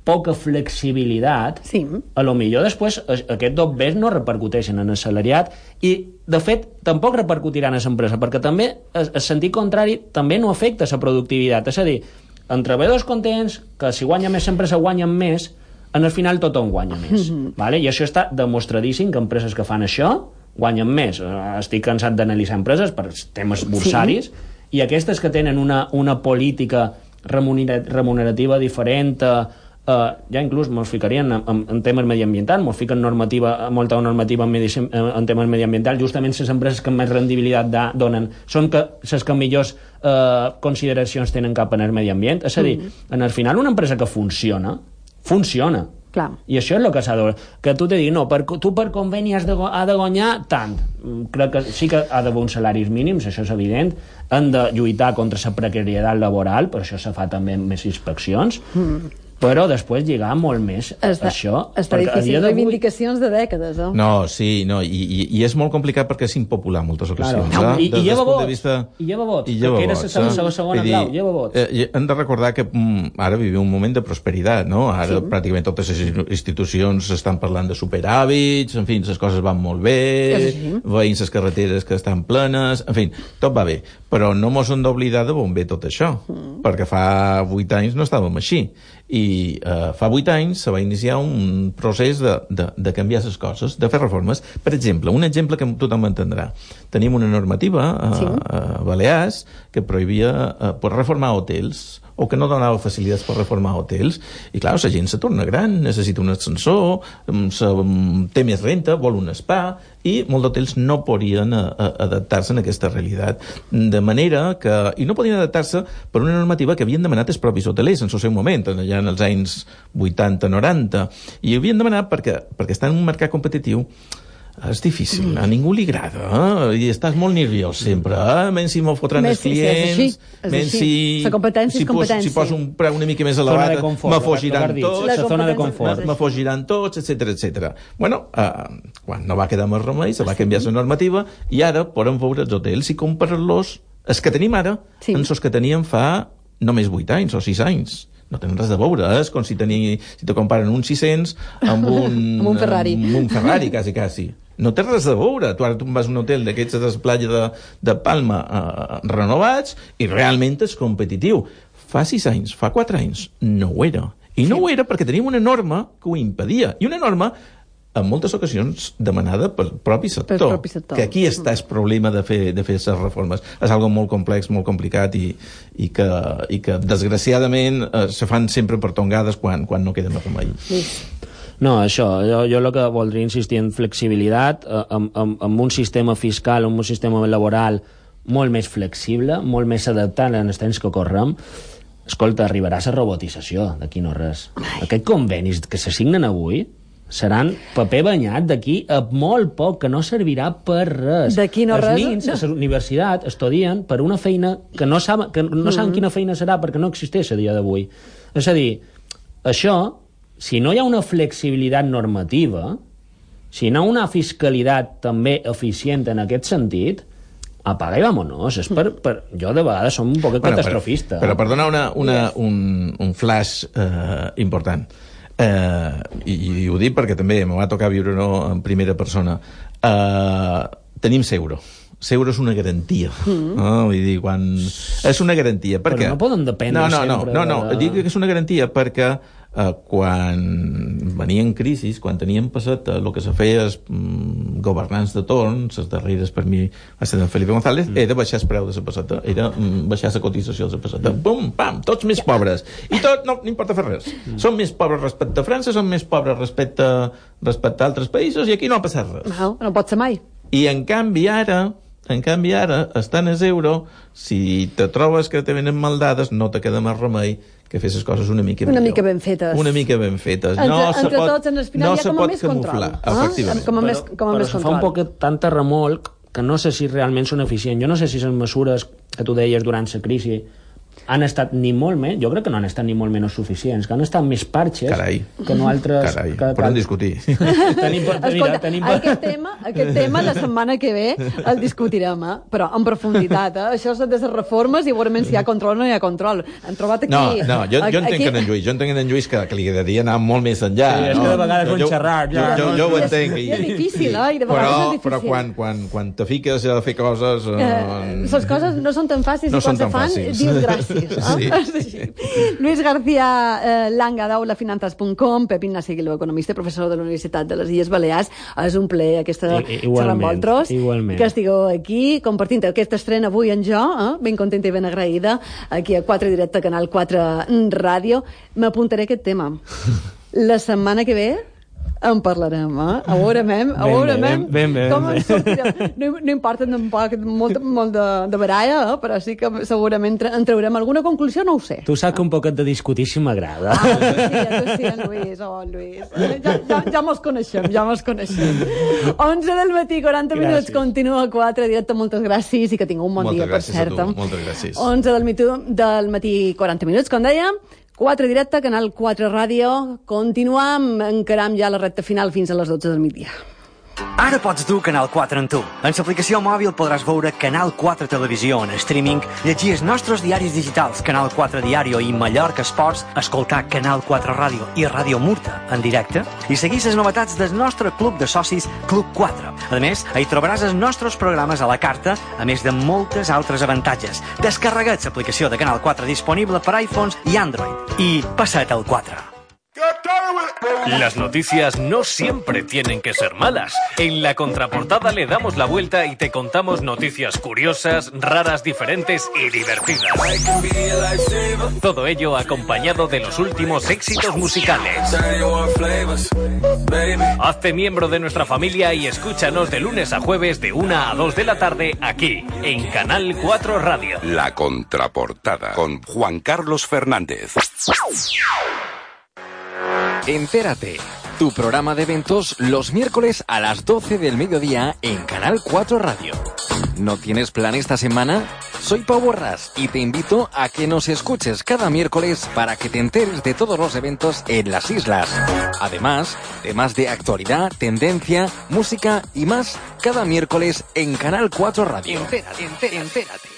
poca flexibilitat, sí. a lo millor després eh, aquests dobbers no repercuteixen en el salariat i, de fet, tampoc repercutiran a l'empresa, perquè també el, el sentit contrari també no afecta la productivitat. És a dir, en treballadors contents, que si guanya més l'empresa guanyen més, en el final tothom guanya més. Mhm. vale? I això està demostradíssim que empreses que fan això guanyen més. Eh, Estic cansat d'analitzar empreses per temes bursaris sí. I aquestes que tenen una, una política remunera- remunerativa diferent, eh, eh, ja inclús mos ficarien en, en, en temes mediambientals, mos fiquen normativa, molta normativa en, medi, en, en temes mediambientals, justament les empreses que més rendibilitat da, donen són que les que millors eh, consideracions tenen cap en el medi ambient. És a dir, Mhm. en el final una empresa que funciona, funciona. Clar. I això és el que s'ha de... Que tu te digui, no, per, tu per conveni has de, ha de guanyar tant. Mm, Crec que sí que ha d'haver uns salaris mínims, això és evident. Han de lluitar contra la precarietat laboral, per això se fa també amb més inspeccions. Mm. Però després lligar molt més Està, això. està perquè a difícil, reivindicacions de dècades, eh? No, sí, no, i, i, i és molt complicat perquè és impopular en moltes Claro. ocasions. No, eh? i- i lleva vots, vista- i lleva vots, I que lleva era vots, la segona- eh? segona Vull blau, lleva vots. Eh, i hem de recordar que mm, ara vivim un moment de prosperitat, no? Ara Sí. pràcticament totes les institucions estan parlant de superhàbits, en fi, les coses van molt bé, així. veïns les carreteres que estan plenes, en fi, tot va bé. Però no mos hem d'oblidar de on ve tot això, Mm. perquè fa vuit anys no estàvem així. I eh, fa vuit anys se va iniciar un procés de, de, de canviar les coses, de fer reformes. Per exemple, un exemple que tothom entendrà. Tenim una normativa a, Sí. a Balears que prohibia eh, pues, reformar hotels o que no donava facilitats per reformar hotels. I clar, la gent se torna gran necessita un ascensor mm, se, mm, té més renta, vol un spa i molts d'hotels no podien eh, eh, adaptar-se a aquesta realitat. De manera que, i no podien adaptar-se per una normativa que havien demanat els propis hotelers en el seu moment, allà en els anys 80-90 i ho havien demanat perquè, perquè estan en un mercat competitiu és difícil, a ningú li agrada eh? i estàs molt nerviós sempre eh? menys si m'ho fotran Més els si- si és clients així, és menys si, La competència si, és competència. si poso un preu una mica més elevat de confort, me el fogiran que has dit, tots la zona de confort. me fogiran tots, etc etc. Bueno, eh, quan no va quedar més remei, se va canviar la normativa i ara podem veure els hotels i comparar-los, els que tenim ara, sí. amb els que teníem fa només 8 anys o 6 anys. No tenen res de veure, eh? és com si, teni, si te comparen un 600 amb un... Amb un Ferrari. Amb un Ferrari, quasi, quasi. No té res de veure. Tu ara tu vas a un hotel d'aquests de la platja de, de Palma eh, renovats i realment és competitiu. Fa 6 anys, fa 4 anys, no ho era. I no ho era perquè teníem una norma que ho impedia. I una norma en moltes ocasions demanada pel propi sector. Pel propi sector. Que aquí està el problema de fer, de fer aquestes reformes. És algo molt complex, molt complicat i, i, que, i que desgraciadament eh, se fan sempre per tongades quan, quan no queda més remei. No, això, jo, jo el que voldria insistir en flexibilitat, amb, amb, amb un sistema fiscal, amb un sistema laboral molt més flexible, molt més adaptat en els temps que correm, escolta, arribarà la robotització d'aquí no res. Aquests convenis que se signen avui seran paper banyat d'aquí a molt poc, que no servirà per res. D'aquí no els res, nins no. a la universitat estudien per una feina que no saben, que no saben Mhm. quina feina serà perquè no existeix a dia d'avui. És a dir, això, si no hi ha una flexibilitat normativa, si no hi ha una fiscalitat també eficient en aquest sentit, apaga i vámonos. És per, per... Jo de vegades som un poc catastrofista. Però, però per donar una, una, un, un flash eh, important, eh, i, i ho dic perquè també me va tocar viure-ho en primera persona, eh, tenim Seuro. Seuro és una garantia. Mm. No? Vull dir, quan... És una garantia. Per Però què? no poden dependre no, no, no, sempre no, no. de- Dic que és una garantia perquè eh, quan venien crisis, quan teníem passat, eh, el que se feia és mm, governants de torn, les darreres per mi va ser en Felipe González, mm. era baixar el preu de la passeta, era mm, baixar la cotització de la passeta. Mm. Pum, pam, tots més pobres. I tot, no, no importa fer res. Mm. Som més pobres respecte a França, som més pobres respecte, respecte a altres països i aquí no ha passat res. No, no pot ser mai. I en canvi ara, en canvi ara, estant a euro, si te trobes que te venen mal dades, no te queda més remei que fer les coses una mica Una millor. mica ben fetes. Una mica ben fetes. Entre, no se entre pot, tots, en el final no hi ha se com a pot més camuflar, control. Ah? efectivament. Com a més, com a però més se fa un poc tanta remolc que no sé si realment són eficients. Jo no sé si les mesures que tu deies durant la crisi han estat ni molt menys, jo crec que no han estat ni molt menys suficients, que han estat més parxes Carai. que no altres... Carai, que, podem discutir. tenim, mira, Escolta, tenim... aquest tema, aquest tema la setmana que ve el discutirem, eh? però en profunditat. Eh? Això és de les reformes i veurem si hi ha control o no hi ha control. Hem trobat aquí... No, no, jo, jo entenc aquí... que en Lluís, jo entenc en en Lluís que, que li agradaria anar molt més enllà. Sí, és no? que de vegades Jo- ho jo- xerrar, ja, Jo, jo, no? jo ho és- entenc. i és difícil, eh? I de vegades però, és difícil. Però quan, quan, quan te fiques a fer coses... Eh, les coses no són tan fàcils No i quan se fan fàcils. dius gràcies. Gràcies. Eh? Sí. Lluís García eh, Langa, d'aulafinances.com, Pep Ignasi Aguiló, economista, professor de la Universitat de les Illes Balears. És un plaer aquesta I- xerrada amb vosaltres, igualment. que estigueu aquí compartint aquesta estrena avui en jo, eh? ben contenta i ben agraïda, aquí a 4 Directe, Canal 4 Ràdio. M'apuntaré aquest tema. La setmana que ve en parlarem, eh? A veure, mem, a Ben veure, mem, ben bé, ben com ens sortirem. No, no importa tampoc molt, molt de, de baralla, eh? però sí que segurament en traurem alguna conclusió, no ho sé. Tu saps que un poquet de discutir si m'agrada. Ah, tu sí, tu sí, en Lluís, oh, Lluís. Ja, ja, ja mos coneixem, ja mos coneixem. 11 del matí, 40 minuts, Gràcies. continua a 4, directe, moltes gràcies i que tingueu un bon Moltes dia, per gràcies a cert. tu, moltes gràcies. 11 del, mitú, del matí, 40 minuts, com dèiem, 4 directe, Canal 4 Ràdio. Continuam, encaram ja la recta final fins a les 12 del migdia. Ara pots dur Canal 4 en tu. En l'aplicació mòbil podràs veure Canal 4 Televisió en streaming, llegir els nostres diaris digitals, Canal 4 Diario i Mallorca Esports, escoltar Canal 4 Ràdio i Ràdio Murta en directe i seguir les novetats del nostre club de socis Club 4. A més, hi trobaràs els nostres programes a la carta, a més de moltes altres avantatges. Descarrega't l'aplicació de Canal 4 disponible per iPhones i Android. I passa't al 4. Las noticias no siempre tienen que ser malas. En la contraportada le damos la vuelta y te contamos noticias curiosas, raras, diferentes y divertidas. Todo ello acompañado de los últimos éxitos musicales. Hazte miembro de nuestra familia y escúchanos de lunes a jueves de 1 a 2 de la tarde aquí, en Canal 4 Radio. La contraportada con Juan Carlos Fernández. Entérate, tu programa de eventos los miércoles a las 12 del mediodía en Canal 4 Radio. ¿No tienes plan esta semana? Soy Pau Borras y te invito a que nos escuches cada miércoles para que te enteres de todos los eventos en las islas. Además, temas de actualidad, tendencia, música y más cada miércoles en Canal 4 Radio. Entérate, entérate, entérate.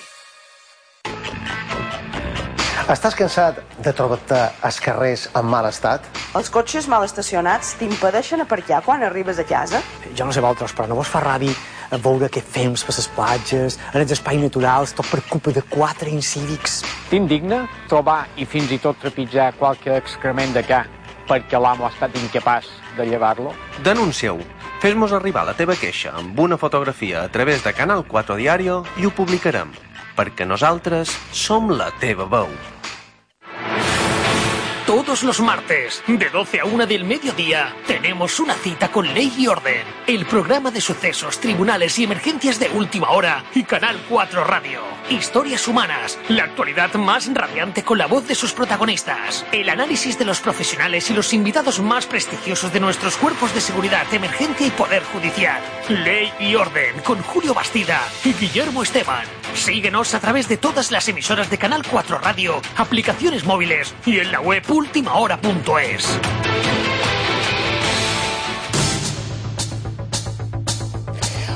Estàs cansat de trobar-te als carrers en mal estat? Els cotxes mal estacionats t'impedeixen aparcar quan arribes a casa? Jo no sé vosaltres, però no vos fa ràbia a veure què fem per les platges, en els espais naturals, tot per culpa de quatre incívics. T'indigna trobar i fins i tot trepitjar qualque excrement de ca perquè l'amo ha estat incapaç de llevar-lo? Denuncia-ho. Fes-nos arribar la teva queixa amb una fotografia a través de Canal 4 Diario i ho publicarem, perquè nosaltres som la teva veu. Todos los martes, de 12 a 1 del mediodía, tenemos una cita con Ley y Orden, el programa de sucesos, tribunales y emergencias de última hora y Canal 4 Radio. Historias humanas, la actualidad más radiante con la voz de sus protagonistas, el análisis de los profesionales y los invitados más prestigiosos de nuestros cuerpos de seguridad, emergencia y poder judicial. Ley y Orden con Julio Bastida y Guillermo Esteban. Síguenos a través de todas las emisoras de Canal 4 Radio, aplicaciones móviles y en la web ultimahora.es.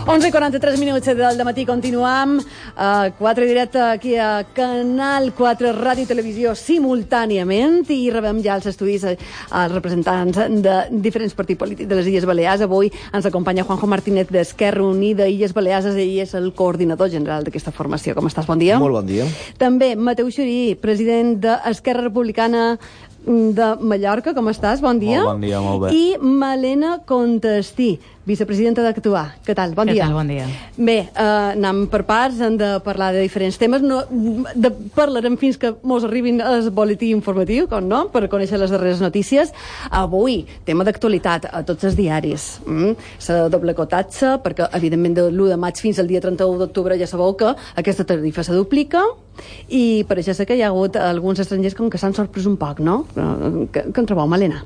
11 i 43 minuts del matí continuam a 4 directe aquí a Canal 4 Ràdio i Televisió simultàniament i rebem ja als estudis eh, els representants de diferents partits polítics de les Illes Balears. Avui ens acompanya Juanjo Martínez d'Esquerra Unida Illes Balears, ell és el coordinador general d'aquesta formació. Com estàs? Bon dia. Molt bon dia. També Mateu Xurí, president d'Esquerra Republicana de Mallorca, com estàs? Bon dia. Molt bon dia, molt bé. I Malena Contestí, vicepresidenta d'Actuar. Què tal? Bon Què dia. tal? Bon dia. Bé, eh, anem per parts, hem de parlar de diferents temes. No, de, parlarem fins que mos arribin el boletí informatiu, com no?, per conèixer les darreres notícies. Avui, tema d'actualitat a tots els diaris. Mm? La doble cotatge, perquè, evidentment, de l'1 de maig fins al dia 31 d'octubre ja sabeu que aquesta tarifa se duplica i per això sé que hi ha hagut alguns estrangers com que s'han sorprès un poc, no? Eh, Què, què en trobeu, Malena?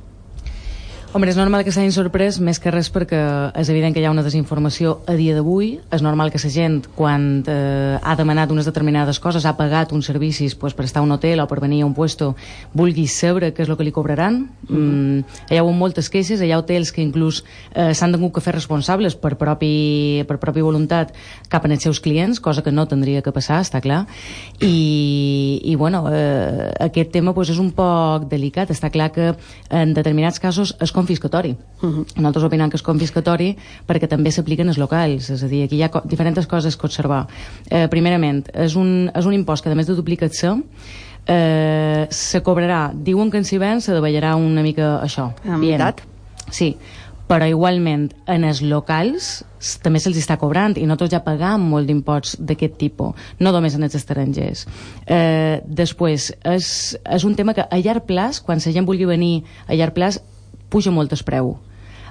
Home, és normal que s'hagin sorprès, més que res perquè és evident que hi ha una desinformació a dia d'avui. És normal que la gent, quan eh, ha demanat unes determinades coses, ha pagat uns servicis pues, per estar a un hotel o per venir a un puesto, vulgui saber què és el que li cobraran. Mm, hi ha hagut moltes queixes, hi ha hotels que inclús eh, s'han tingut que fer responsables per propi, per propi voluntat cap als seus clients, cosa que no tindria que passar, està clar. I, i bueno, eh, aquest tema pues, és un poc delicat. Està clar que en determinats casos es confiscatori. Uh -huh. Nosaltres opinem que és confiscatori perquè també s'apliquen els locals, és a dir, aquí hi ha co diferents coses que observar. Eh, primerament, és un, és un impost que, a més de duplicar-se, eh, se cobrarà, diuen que en si ven se davallarà una mica això. En veritat? Sí, però igualment en els locals també se'ls està cobrant i nosaltres ja pagam molt d'imposts d'aquest tipus, no només en els estrangers. Eh, després, és, és un tema que a llarg plaç, quan la gent vulgui venir a llarg plaç, puja molt el preu.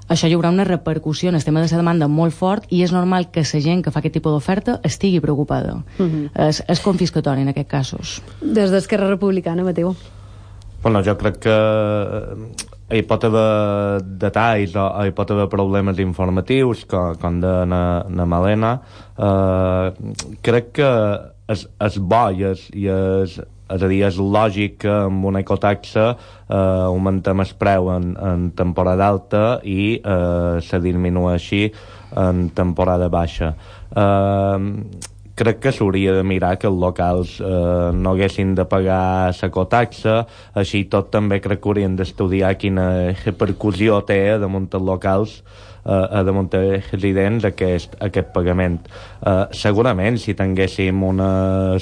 Això hi haurà una repercussió en el tema de la demanda molt fort i és normal que la gent que fa aquest tipus d'oferta estigui preocupada. Uh -huh. és, és confiscatori en aquests casos. Des d'Esquerra Republicana, Mateu. Bueno, jo crec que eh, hi pot haver detalls o hi pot haver problemes informatius com, com de na, na Malena uh, crec que és, és bo i és, i és, és a dir, és lògic que amb una ecotaxa eh, augmentem el preu en, en temporada alta i eh, se disminueixi en temporada baixa. Eh, crec que s'hauria de mirar que els locals eh, no haguessin de pagar la cotaxa, així tot també crec que haurien d'estudiar quina repercussió té damunt els locals eh, damunt els residents aquest, aquest pagament. Eh, segurament, si tinguéssim una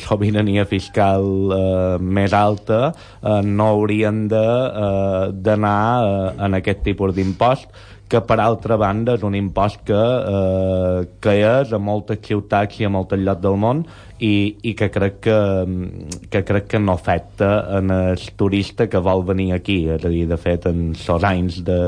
sobirania fiscal eh, més alta, eh, no haurien d'anar eh, en aquest tipus d'impost, que per altra banda és un impost que, eh, que és a moltes ciutats i a moltes llocs del món i, i que crec que, que crec que no afecta en el turista que vol venir aquí. És a dir, de fet en sos anys de,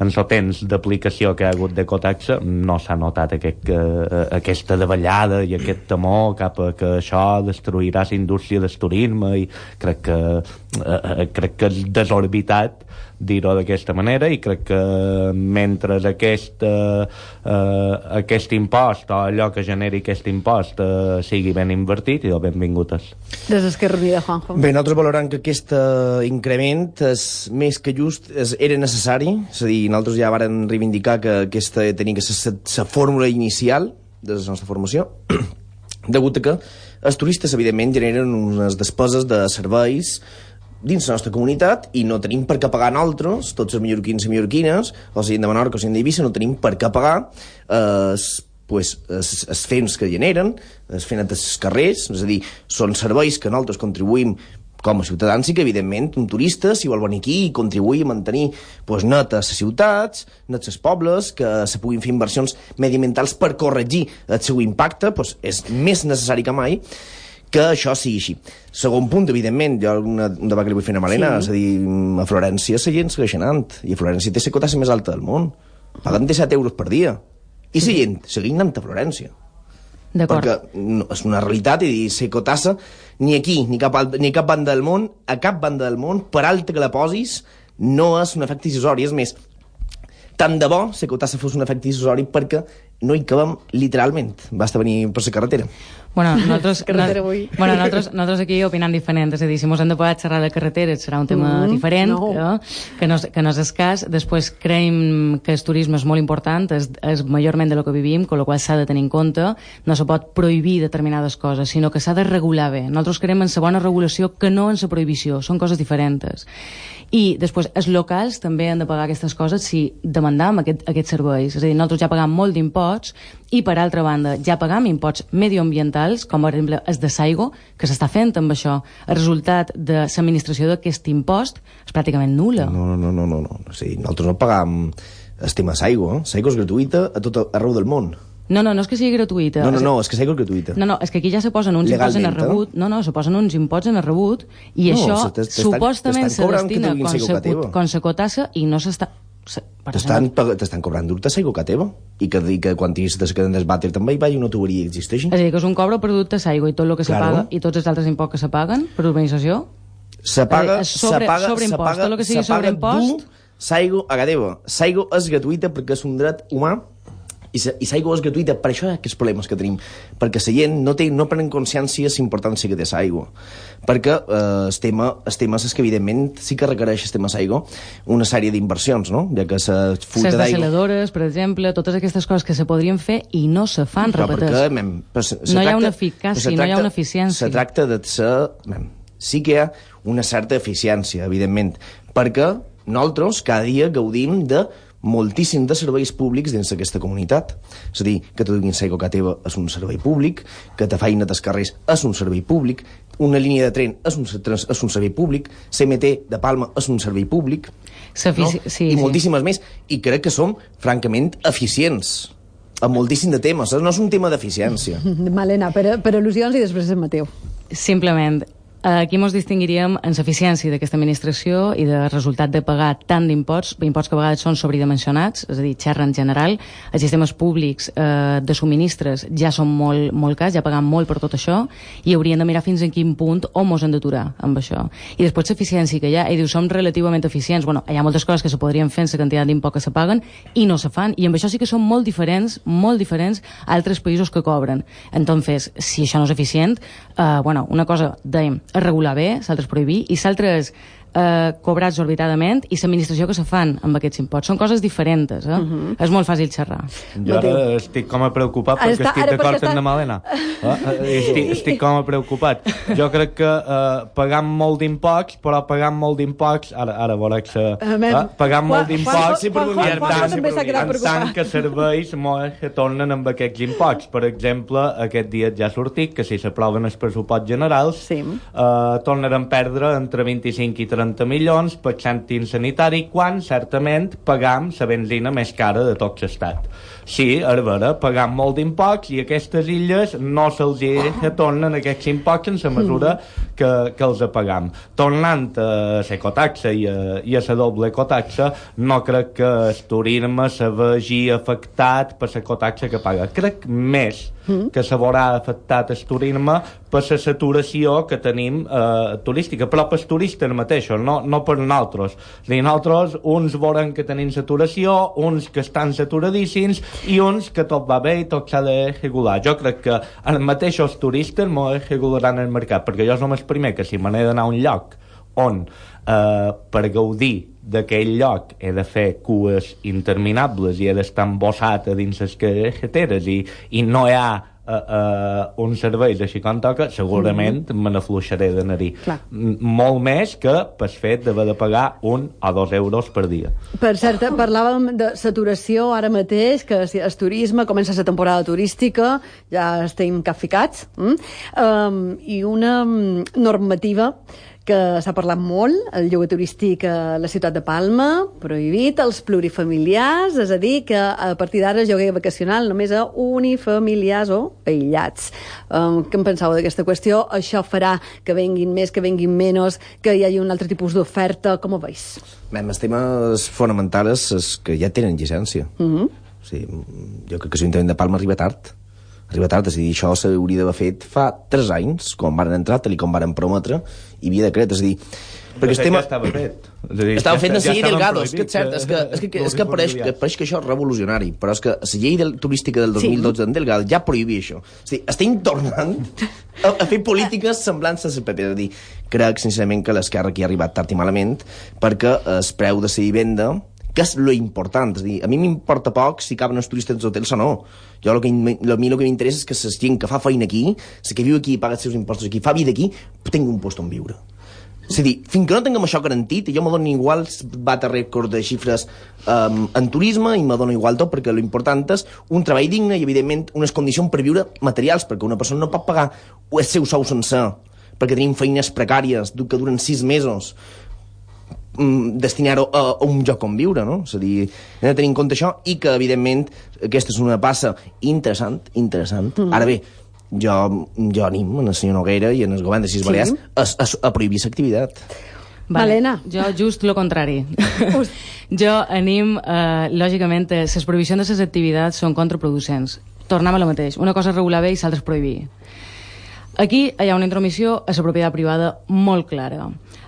en so temps d'aplicació que ha hagut d'ecotaxa no s'ha notat aquest, eh, aquesta davallada i aquest temor cap a que això destruirà la indústria del turisme i crec que eh, eh, crec que és desorbitat dir-ho d'aquesta manera i crec que mentre aquest, eh, eh, aquest impost o allò que generi aquest impost eh, sigui ben invertit i benvingudes. Des d'Esquerra Unida, Juanjo. Bé, nosaltres valorant que aquest eh, increment és més que just, és, era necessari, és a dir, nosaltres ja varen reivindicar que aquesta tenia que ser la fórmula inicial de la nostra formació, degut a que els turistes, evidentment, generen unes despeses de serveis dins la nostra comunitat i no tenim per què pagar nosaltres, tots els mallorquins i mallorquines, o sigui de Menorca o sigui d'Eivissa, no tenim per què pagar eh, pues, els, els fems que generen, els fems dels carrers, és a dir, són serveis que nosaltres contribuïm com a ciutadans i que, evidentment, un turista, si vol venir aquí i contribuir a mantenir pues, netes les ciutats, netes els pobles, que se puguin fer inversions mediambientals per corregir el seu impacte, pues, és més necessari que mai que això sigui així. Segon punt, evidentment, jo una, un debat que li vull fer a Malena, sí. és a dir, a Florència la gent segueix anant, i a Florència té la cotassa més alta del món. Paguen 17 euros per dia. I la gent seguint anant a Florència. D'acord. Perquè no, és una realitat i dir, la cotassa, ni aquí, ni cap, ni cap banda del món, a cap banda del món, per alta que la posis, no és un efecte decisori. És més, tant de bo la cotassa fos un efecte decisori perquè no hi cabem literalment. Basta venir per la carretera. Bueno, nosaltres, Carretera avui. bueno, nosaltres, nosaltres aquí opinam diferent, és a dir, si mos hem de poder xerrar de carreteres serà un tema Mm, diferent, no. eh, que, no, és- que no és escàs. Després creiem que el turisme és molt important, és, és majorment de lo que vivim, con lo qual s'ha de tenir en compte. No se pot prohibir determinades coses, sinó que s'ha de regular bé. Nosaltres creiem en la bona regulació que no en la prohibició, són coses diferents. I després, els locals també han de pagar aquestes coses si demandam aquest, aquests serveis. És a dir, nosaltres ja pagam molt d'imposts i, per altra banda, ja pagam imposts medioambientals, com per exemple els de Saigo, que s'està fent amb això. El resultat de l'administració d'aquest impost és pràcticament nula. No, no, no, no, no. sigui, nosaltres no pagam el tema Saigo, eh? Saigo és gratuïta a tot arreu del món. No, no, no és que sigui gratuïta. No, no, no, és que és gratuïta. No, no, és que aquí ja se posen uns imposts en el Legalment, eh? rebut. No, no, se posen uns imposts en el rebut i No, això se supostament se que destina con sa cotassa i no s'està... se- T'estan t'estan cobrant dur-te Saigo que teva i que, i que quan tinguis de que desbàter també hi vagi una tuberia existeixi. És a dir, que és un cobre per producte d'aigua i tot el que se Claro. paga i tots els altres imposts que se paguen per urbanització. Se paga, És sobre- se paga, se paga, tot el que sigui se paga sobreimpost. dur Saigo a Gadeva. Saigo és gratuïta perquè és un dret humà i, Saigo és gratuïta, per això hi ha aquests problemes que tenim, perquè la gent no, té, no prenen consciència de la importància que té l'aigua. Perquè eh, el, tema, el tema és que, evidentment, sí que requereix el tema l'aigua una sèrie d'inversions, no? Ja que la Les fuita d'aigua... desaladores, per exemple, totes aquestes coses que se podrien fer i no se fan, Però repeteix. perquè, mem, però se, se No hi ha tracta- una eficàcia, se no hi ha tracta- una eficiència. Se tracta de ser... Mem, sí que hi ha una certa eficiència, evidentment, perquè nosaltres cada dia gaudim de moltíssim de serveis públics dins d'aquesta comunitat. És a dir, que te duguin l'aigua a teva és un servei públic, que te feina dels carrers és un servei públic, una línia de tren és un, és un servei públic, CMT de Palma és un servei públic, no? sí, i sí. moltíssimes més. I crec que som, francament, eficients en moltíssim de temes. No és un tema d'eficiència. Malena, per, per al·lusions i després en Mateu. Simplement, aquí ens distingiríem en l'eficiència d'aquesta administració i de resultat de pagar tant d'imposts, imposts que a vegades són sobredimensionats, és a dir, xerra en general, els sistemes públics eh, de subministres ja són molt, molt cars, ja pagam molt per tot això, i haurien de mirar fins a quin punt o mos han d'aturar amb això. I després l'eficiència que hi ha, i diu, som relativament eficients, bueno, hi ha moltes coses que se podrien fer en la quantitat d'impost que se paguen i no se fan, i amb això sí que són molt diferents, molt diferents a altres països que cobren. Entonces, si això no és eficient, eh, bueno, una cosa, dèiem, regular bé, s'altres prohibir, i s'altres eh, cobrar exorbitadament i l'administració que se fan amb aquests imposts. Són coses diferents, eh? Mhm. És molt fàcil xerrar. Jo ara estic com a preocupat perquè està- estic d'acord perquè amb està- la Malena. Eh? Estic, estic com a preocupat. Jo crec que eh, pagant molt d'imposts, però pagant molt d'imposts, ara, ara veuràs que... Eh? Pagant molt d'imposts, Juan- Juan- i en tant, en tant que serveis molt que tornen amb aquests imposts. Per exemple, aquest dia ja ha sortit que si s'aproven els pressuposts generals, sí. eh, tornarem a perdre entre 25 i 30 milions per cèntim sanitari, quan certament pagam la benzina més cara de tot l'estat. Sí, a veure, pagam molt d'imposts i aquestes illes no se'ls retornen aquests imposts en la mesura que, que els pagam. Tornant a l'ecotaxa i, a, i a la doble ecotaxa, no crec que el turisme se vegi afectat per l'ecotaxa que paga. Crec més que se veurà afectat el turisme per la saturació que tenim eh, turística, però per turistes mateixos, no, no per nosaltres. Dir, nosaltres, uns volen que tenim saturació, uns que estan saturadíssims i uns que tot va bé i tot s'ha de regular. Jo crec que els mateixos turistes m'ho regularan el mercat, perquè jo som el primer que si me n'he d'anar a un lloc on eh, per gaudir d'aquell lloc he de fer cues interminables i he d'estar embossat a dins les carreteres i, i no hi ha uh, uh, uns serveis així com toca, segurament mm -hmm. me n'afluixaré d'anar-hi. M- Molt més que pel fet d'haver de pagar un o dos euros per dia. Per cert, parlàvem de saturació ara mateix, que si el turisme comença la temporada turística, ja estem capficats, mm? um, i una mm, normativa que s'ha parlat molt, el lloguer turístic a la ciutat de Palma, prohibit als plurifamiliars, és a dir, que a partir d'ara el lloguer vacacional només a unifamiliars o aïllats. Um, què en pensàveu d'aquesta qüestió? Això farà que venguin més, que venguin menys, que hi hagi un altre tipus d'oferta? Com ho veus? Bé, els temes fonamentals és que ja tenen llicència. Mm -hmm. O sigui, jo crec que l'Ajuntament de Palma arriba tard. Arriba tard, és a dir, això s'hauria d'haver fet fa 3 anys, quan van entrar, tal i com van prometre, i via decret, és a dir... Perquè el tema... ja estava fet. És a dir, Estava ja fet la ja llei Delgado, és que és cert, és que, és que, és que, pareix, que pareix que això és revolucionari, però és que la llei del, turística del 2012 en Delgado ja prohibia això. És a dir, estem tornant a, a fer polítiques semblants a PP. És a dir, crec, sincerament, que l'esquerra aquí ha arribat tard i malament, perquè el preu de la vivenda que és lo important, és a dir, a mi m'importa poc si caben els turistes als hotels o no. Jo lo que, lo, mi el que m'interessa és que la gent que fa feina aquí, la que viu aquí i paga els seus impostos aquí, fa vida aquí, tingui un lloc on viure. És a dir, fins que no tinguem això garantit, jo me dono igual a rècord de xifres um, en turisme i me dono igual tot, perquè l'important és un treball digne i, evidentment, unes condicions per viure materials, perquè una persona no pot pagar el seu sou sencer, perquè tenim feines precàries que duren sis mesos, destinar-ho a, a un lloc on viure, no? És a dir, hem de tenir en compte això i que, evidentment, aquesta és una passa interessant, interessant. Mm. Ara bé, jo, jo anim en el senyor Noguera i en el govern de Sis Sí. Balears a, a, a prohibir l'activitat. Valena. Jo just lo contrari. jo anim, eh, lògicament, eh, les prohibicions de les activitats són contraproducents. Tornem a la mateix. Una cosa és regular bé i l'altra és prohibir. Aquí hi ha una intromissió a la propietat privada molt clara.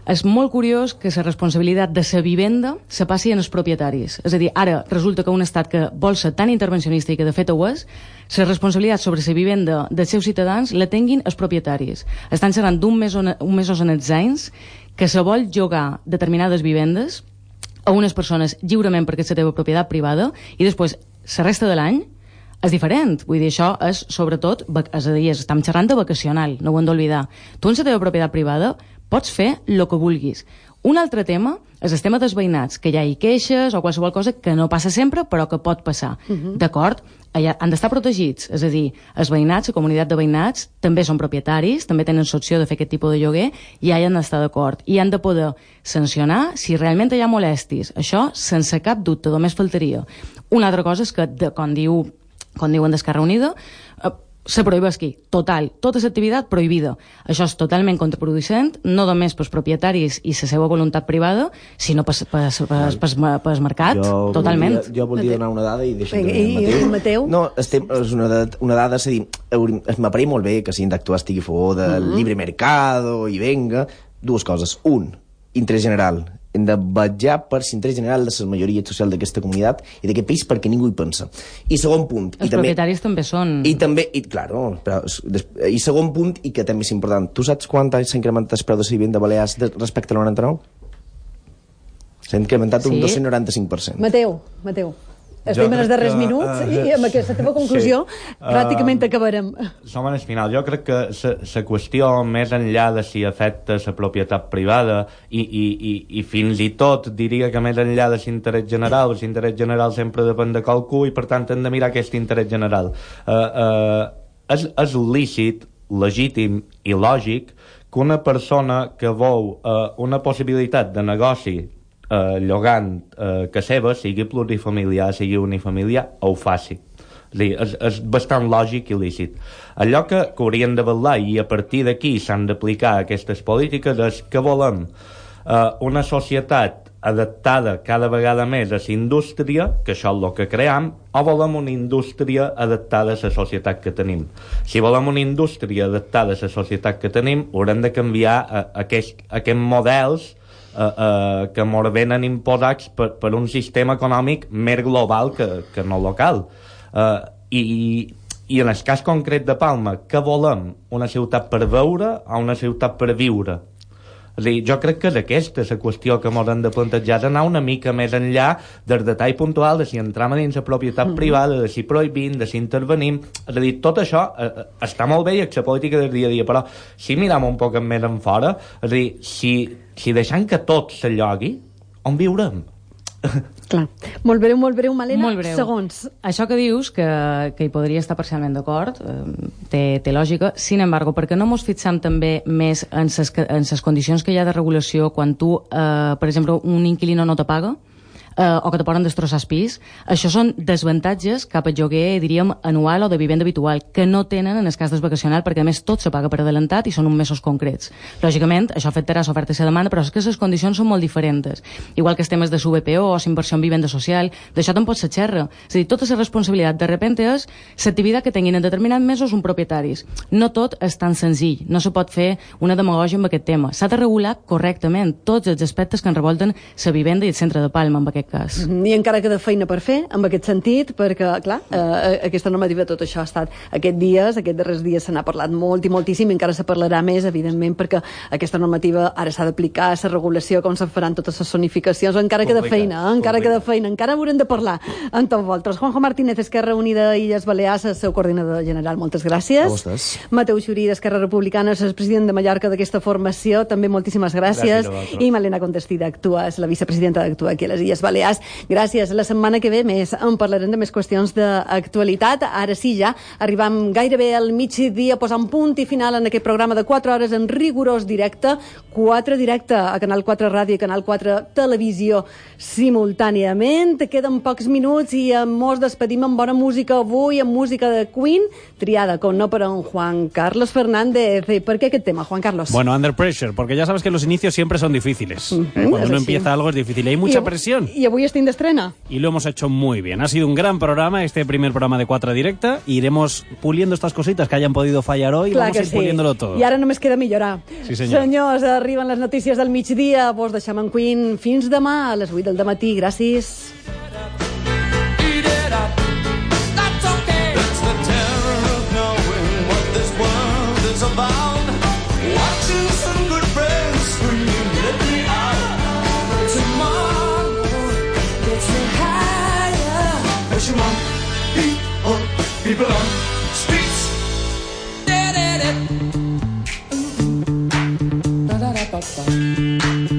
És molt curiós que la responsabilitat de la vivenda se passi en els propietaris. És a dir, ara resulta que un estat que vol ser tan intervencionista i que de fet ho és, la responsabilitat sobre la vivenda dels seus ciutadans la tinguin els propietaris. Estan xerrant d'un mes, on, un mesos en els anys que se vol llogar determinades vivendes a unes persones lliurement perquè és la teva propietat privada i després la resta de l'any és diferent. Vull dir, això és, sobretot, és a dir, estem xerrant de vacacional, no ho hem d'oblidar. Tu, en la teva propietat privada, pots fer el que vulguis. Un altre tema és el tema dels veïnats, que ja hi queixes o qualsevol cosa que no passa sempre, però que pot passar. Uh -huh. D'acord? Allà han d'estar protegits, és a dir, els veïnats, la comunitat de veïnats, també són propietaris, també tenen l'opció de fer aquest tipus de lloguer i ja hi han d'estar d'acord. I han de poder sancionar si realment hi ha molestis. Això sense cap dubte, només faltaria. Una altra cosa és que, de, com, diu, com diuen d'Esquerra Unida, eh, se prohibeixi, total, tota l'activitat prohibida. Això és totalment contraproducent, no només pels propietaris i la seva voluntat privada, sinó per, per, per, per mercat, jo totalment. Volia, jo volia donar una dada i deixem Vinga, que i- Mateu. i Mateu? No, estem, és una dada, una dada és a dir, m'apareix molt bé que si hem d'actuar estigui a favor del Mhm. llibre mercado i venga, dues coses. Un, interès general. Hem de vetllar per l'interès general de la majoria social d'aquesta comunitat i d'aquest país perquè ningú hi pensa. I segon punt... Els i també, propietaris també són... i també, i, claro, però, i segon punt, i que també és important, tu saps quant s'ha incrementat el preu de la vivenda de Balears de, respecte al 99? S'ha incrementat un Sí. 295%. Mateu, Mateu, estem en els darrers que, minuts eh, i amb aquesta teva conclusió sí. pràcticament Eh, acabarem. Som en el final. Jo crec que la qüestió, més enllà de si afecta la propietat privada i, i, i, i fins i tot diria que més enllà de l'interès general, l'interès general sempre depèn de qualcú i per tant hem de mirar aquest interès general. Uh, uh, és, és lícit, legítim i lògic que una persona que veu uh, una possibilitat de negoci eh, llogant eh, que seva sigui plurifamiliar, sigui unifamiliar, ho faci. És, dir, és, és bastant lògic i lícit. Allò que, que hauríem de vetllar i a partir d'aquí s'han d'aplicar aquestes polítiques és que volem eh, una societat adaptada cada vegada més a la indústria, que això és el que cream, o volem una indústria adaptada a la societat que tenim. Si volem una indústria adaptada a la societat que tenim, haurem de canviar eh, aquest, aquests models eh, eh, que ens venen imposats per, per un sistema econòmic més global que, que no local. Eh, i, I en el cas concret de Palma, què volem? Una ciutat per veure o una ciutat per viure? És dir, jo crec que és aquesta la qüestió que ens hem de plantejar, és anar una mica més enllà del detall puntual de si entram a dins la propietat Mhm. privada, de si prohibim, de si intervenim... És a dir, tot això eh, eh, està molt bé i és la política del dia a dia, però si miram un poc més en fora, és a dir, si, si deixant que tot s'allogui, on viurem? Clar. Molt breu, molt breu, Malena. Molt breu. Segons. Això que dius, que, que hi podria estar parcialment d'acord, eh, té, té lògica. Sin embargo, perquè no mos fixam també més en ses, en ses condicions que hi ha de regulació quan tu, eh, per exemple, un inquilino no te paga, eh, o que te poden destrossar el pis, això són desavantatges cap al lloguer, diríem, anual o de vivenda habitual, que no tenen en el cas del vacacional, perquè a més tot se paga per adelantat i són uns mesos concrets. Lògicament, això afectarà l'oferta i la demanda, però és que les condicions són molt diferents. Igual que els temes de SUBPO o inversió en vivenda social, d'això tampoc se xerra. És a dir, tota la responsabilitat de repente és l'activitat que tinguin en determinats mesos un propietaris. No tot és tan senzill, no se pot fer una demagogia amb aquest tema. S'ha de regular correctament tots els aspectes que enrevolten la vivenda i el centre de Palma, en aquest cas. Mhm, I encara queda feina per fer, en aquest sentit, perquè, clar, eh, aquesta normativa, tot això ha estat aquests dies, aquests darrers dies se n'ha parlat molt i moltíssim, i encara se parlarà més, evidentment, perquè aquesta normativa ara s'ha d'aplicar, la regulació, com se faran totes les zonificacions, encara queda feina, eh? encara queda feina, encara haurem de parlar amb tots vosaltres. Juanjo Martínez, Esquerra Unida i Illes Balears, el seu coordinador general, moltes gràcies. Mateu Xurí, d'Esquerra Republicana, és el president de Mallorca d'aquesta formació, també moltíssimes gràcies. Gràcies. I Malena Contestí d'Actua, és la vicepresidenta d'Actua aquí a les Illes Balears. Gràcies. La setmana que ve més en parlarem de més qüestions d'actualitat. Ara sí, ja arribam gairebé al migdia, posant punt i final en aquest programa de 4 hores en rigorós directe. 4 directe a Canal 4 Ràdio i Canal 4 Televisió simultàniament. Queden pocs minuts i eh, mos despedim amb bona música avui, amb música de Queen, triada com no per en Juan Carlos Fernández. I per què aquest tema, Juan Carlos? Bueno, under pressure, porque ya sabes que los inicios siempre son difíciles. ¿eh? es Cuando uno así. empieza algo es difícil y hay mucha I- presión. I avui estem d'estrena. Y lo hemos hecho muy bien. Ha sido un gran programa, este primer programa de Cuatra Directa. Iremos puliendo estas cositas que hayan podido fallar hoy y Clar vamos a ir puliéndolo todo. I ara només queda millorar. Sí, senyor. Senyors, arriben les notícies del migdia. Vos deixem en Queen fins demà a les 8 del matí. Gràcies. That's on beat people on streets. Da da da. Da da da.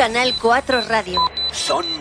Canal 4 Radio. Son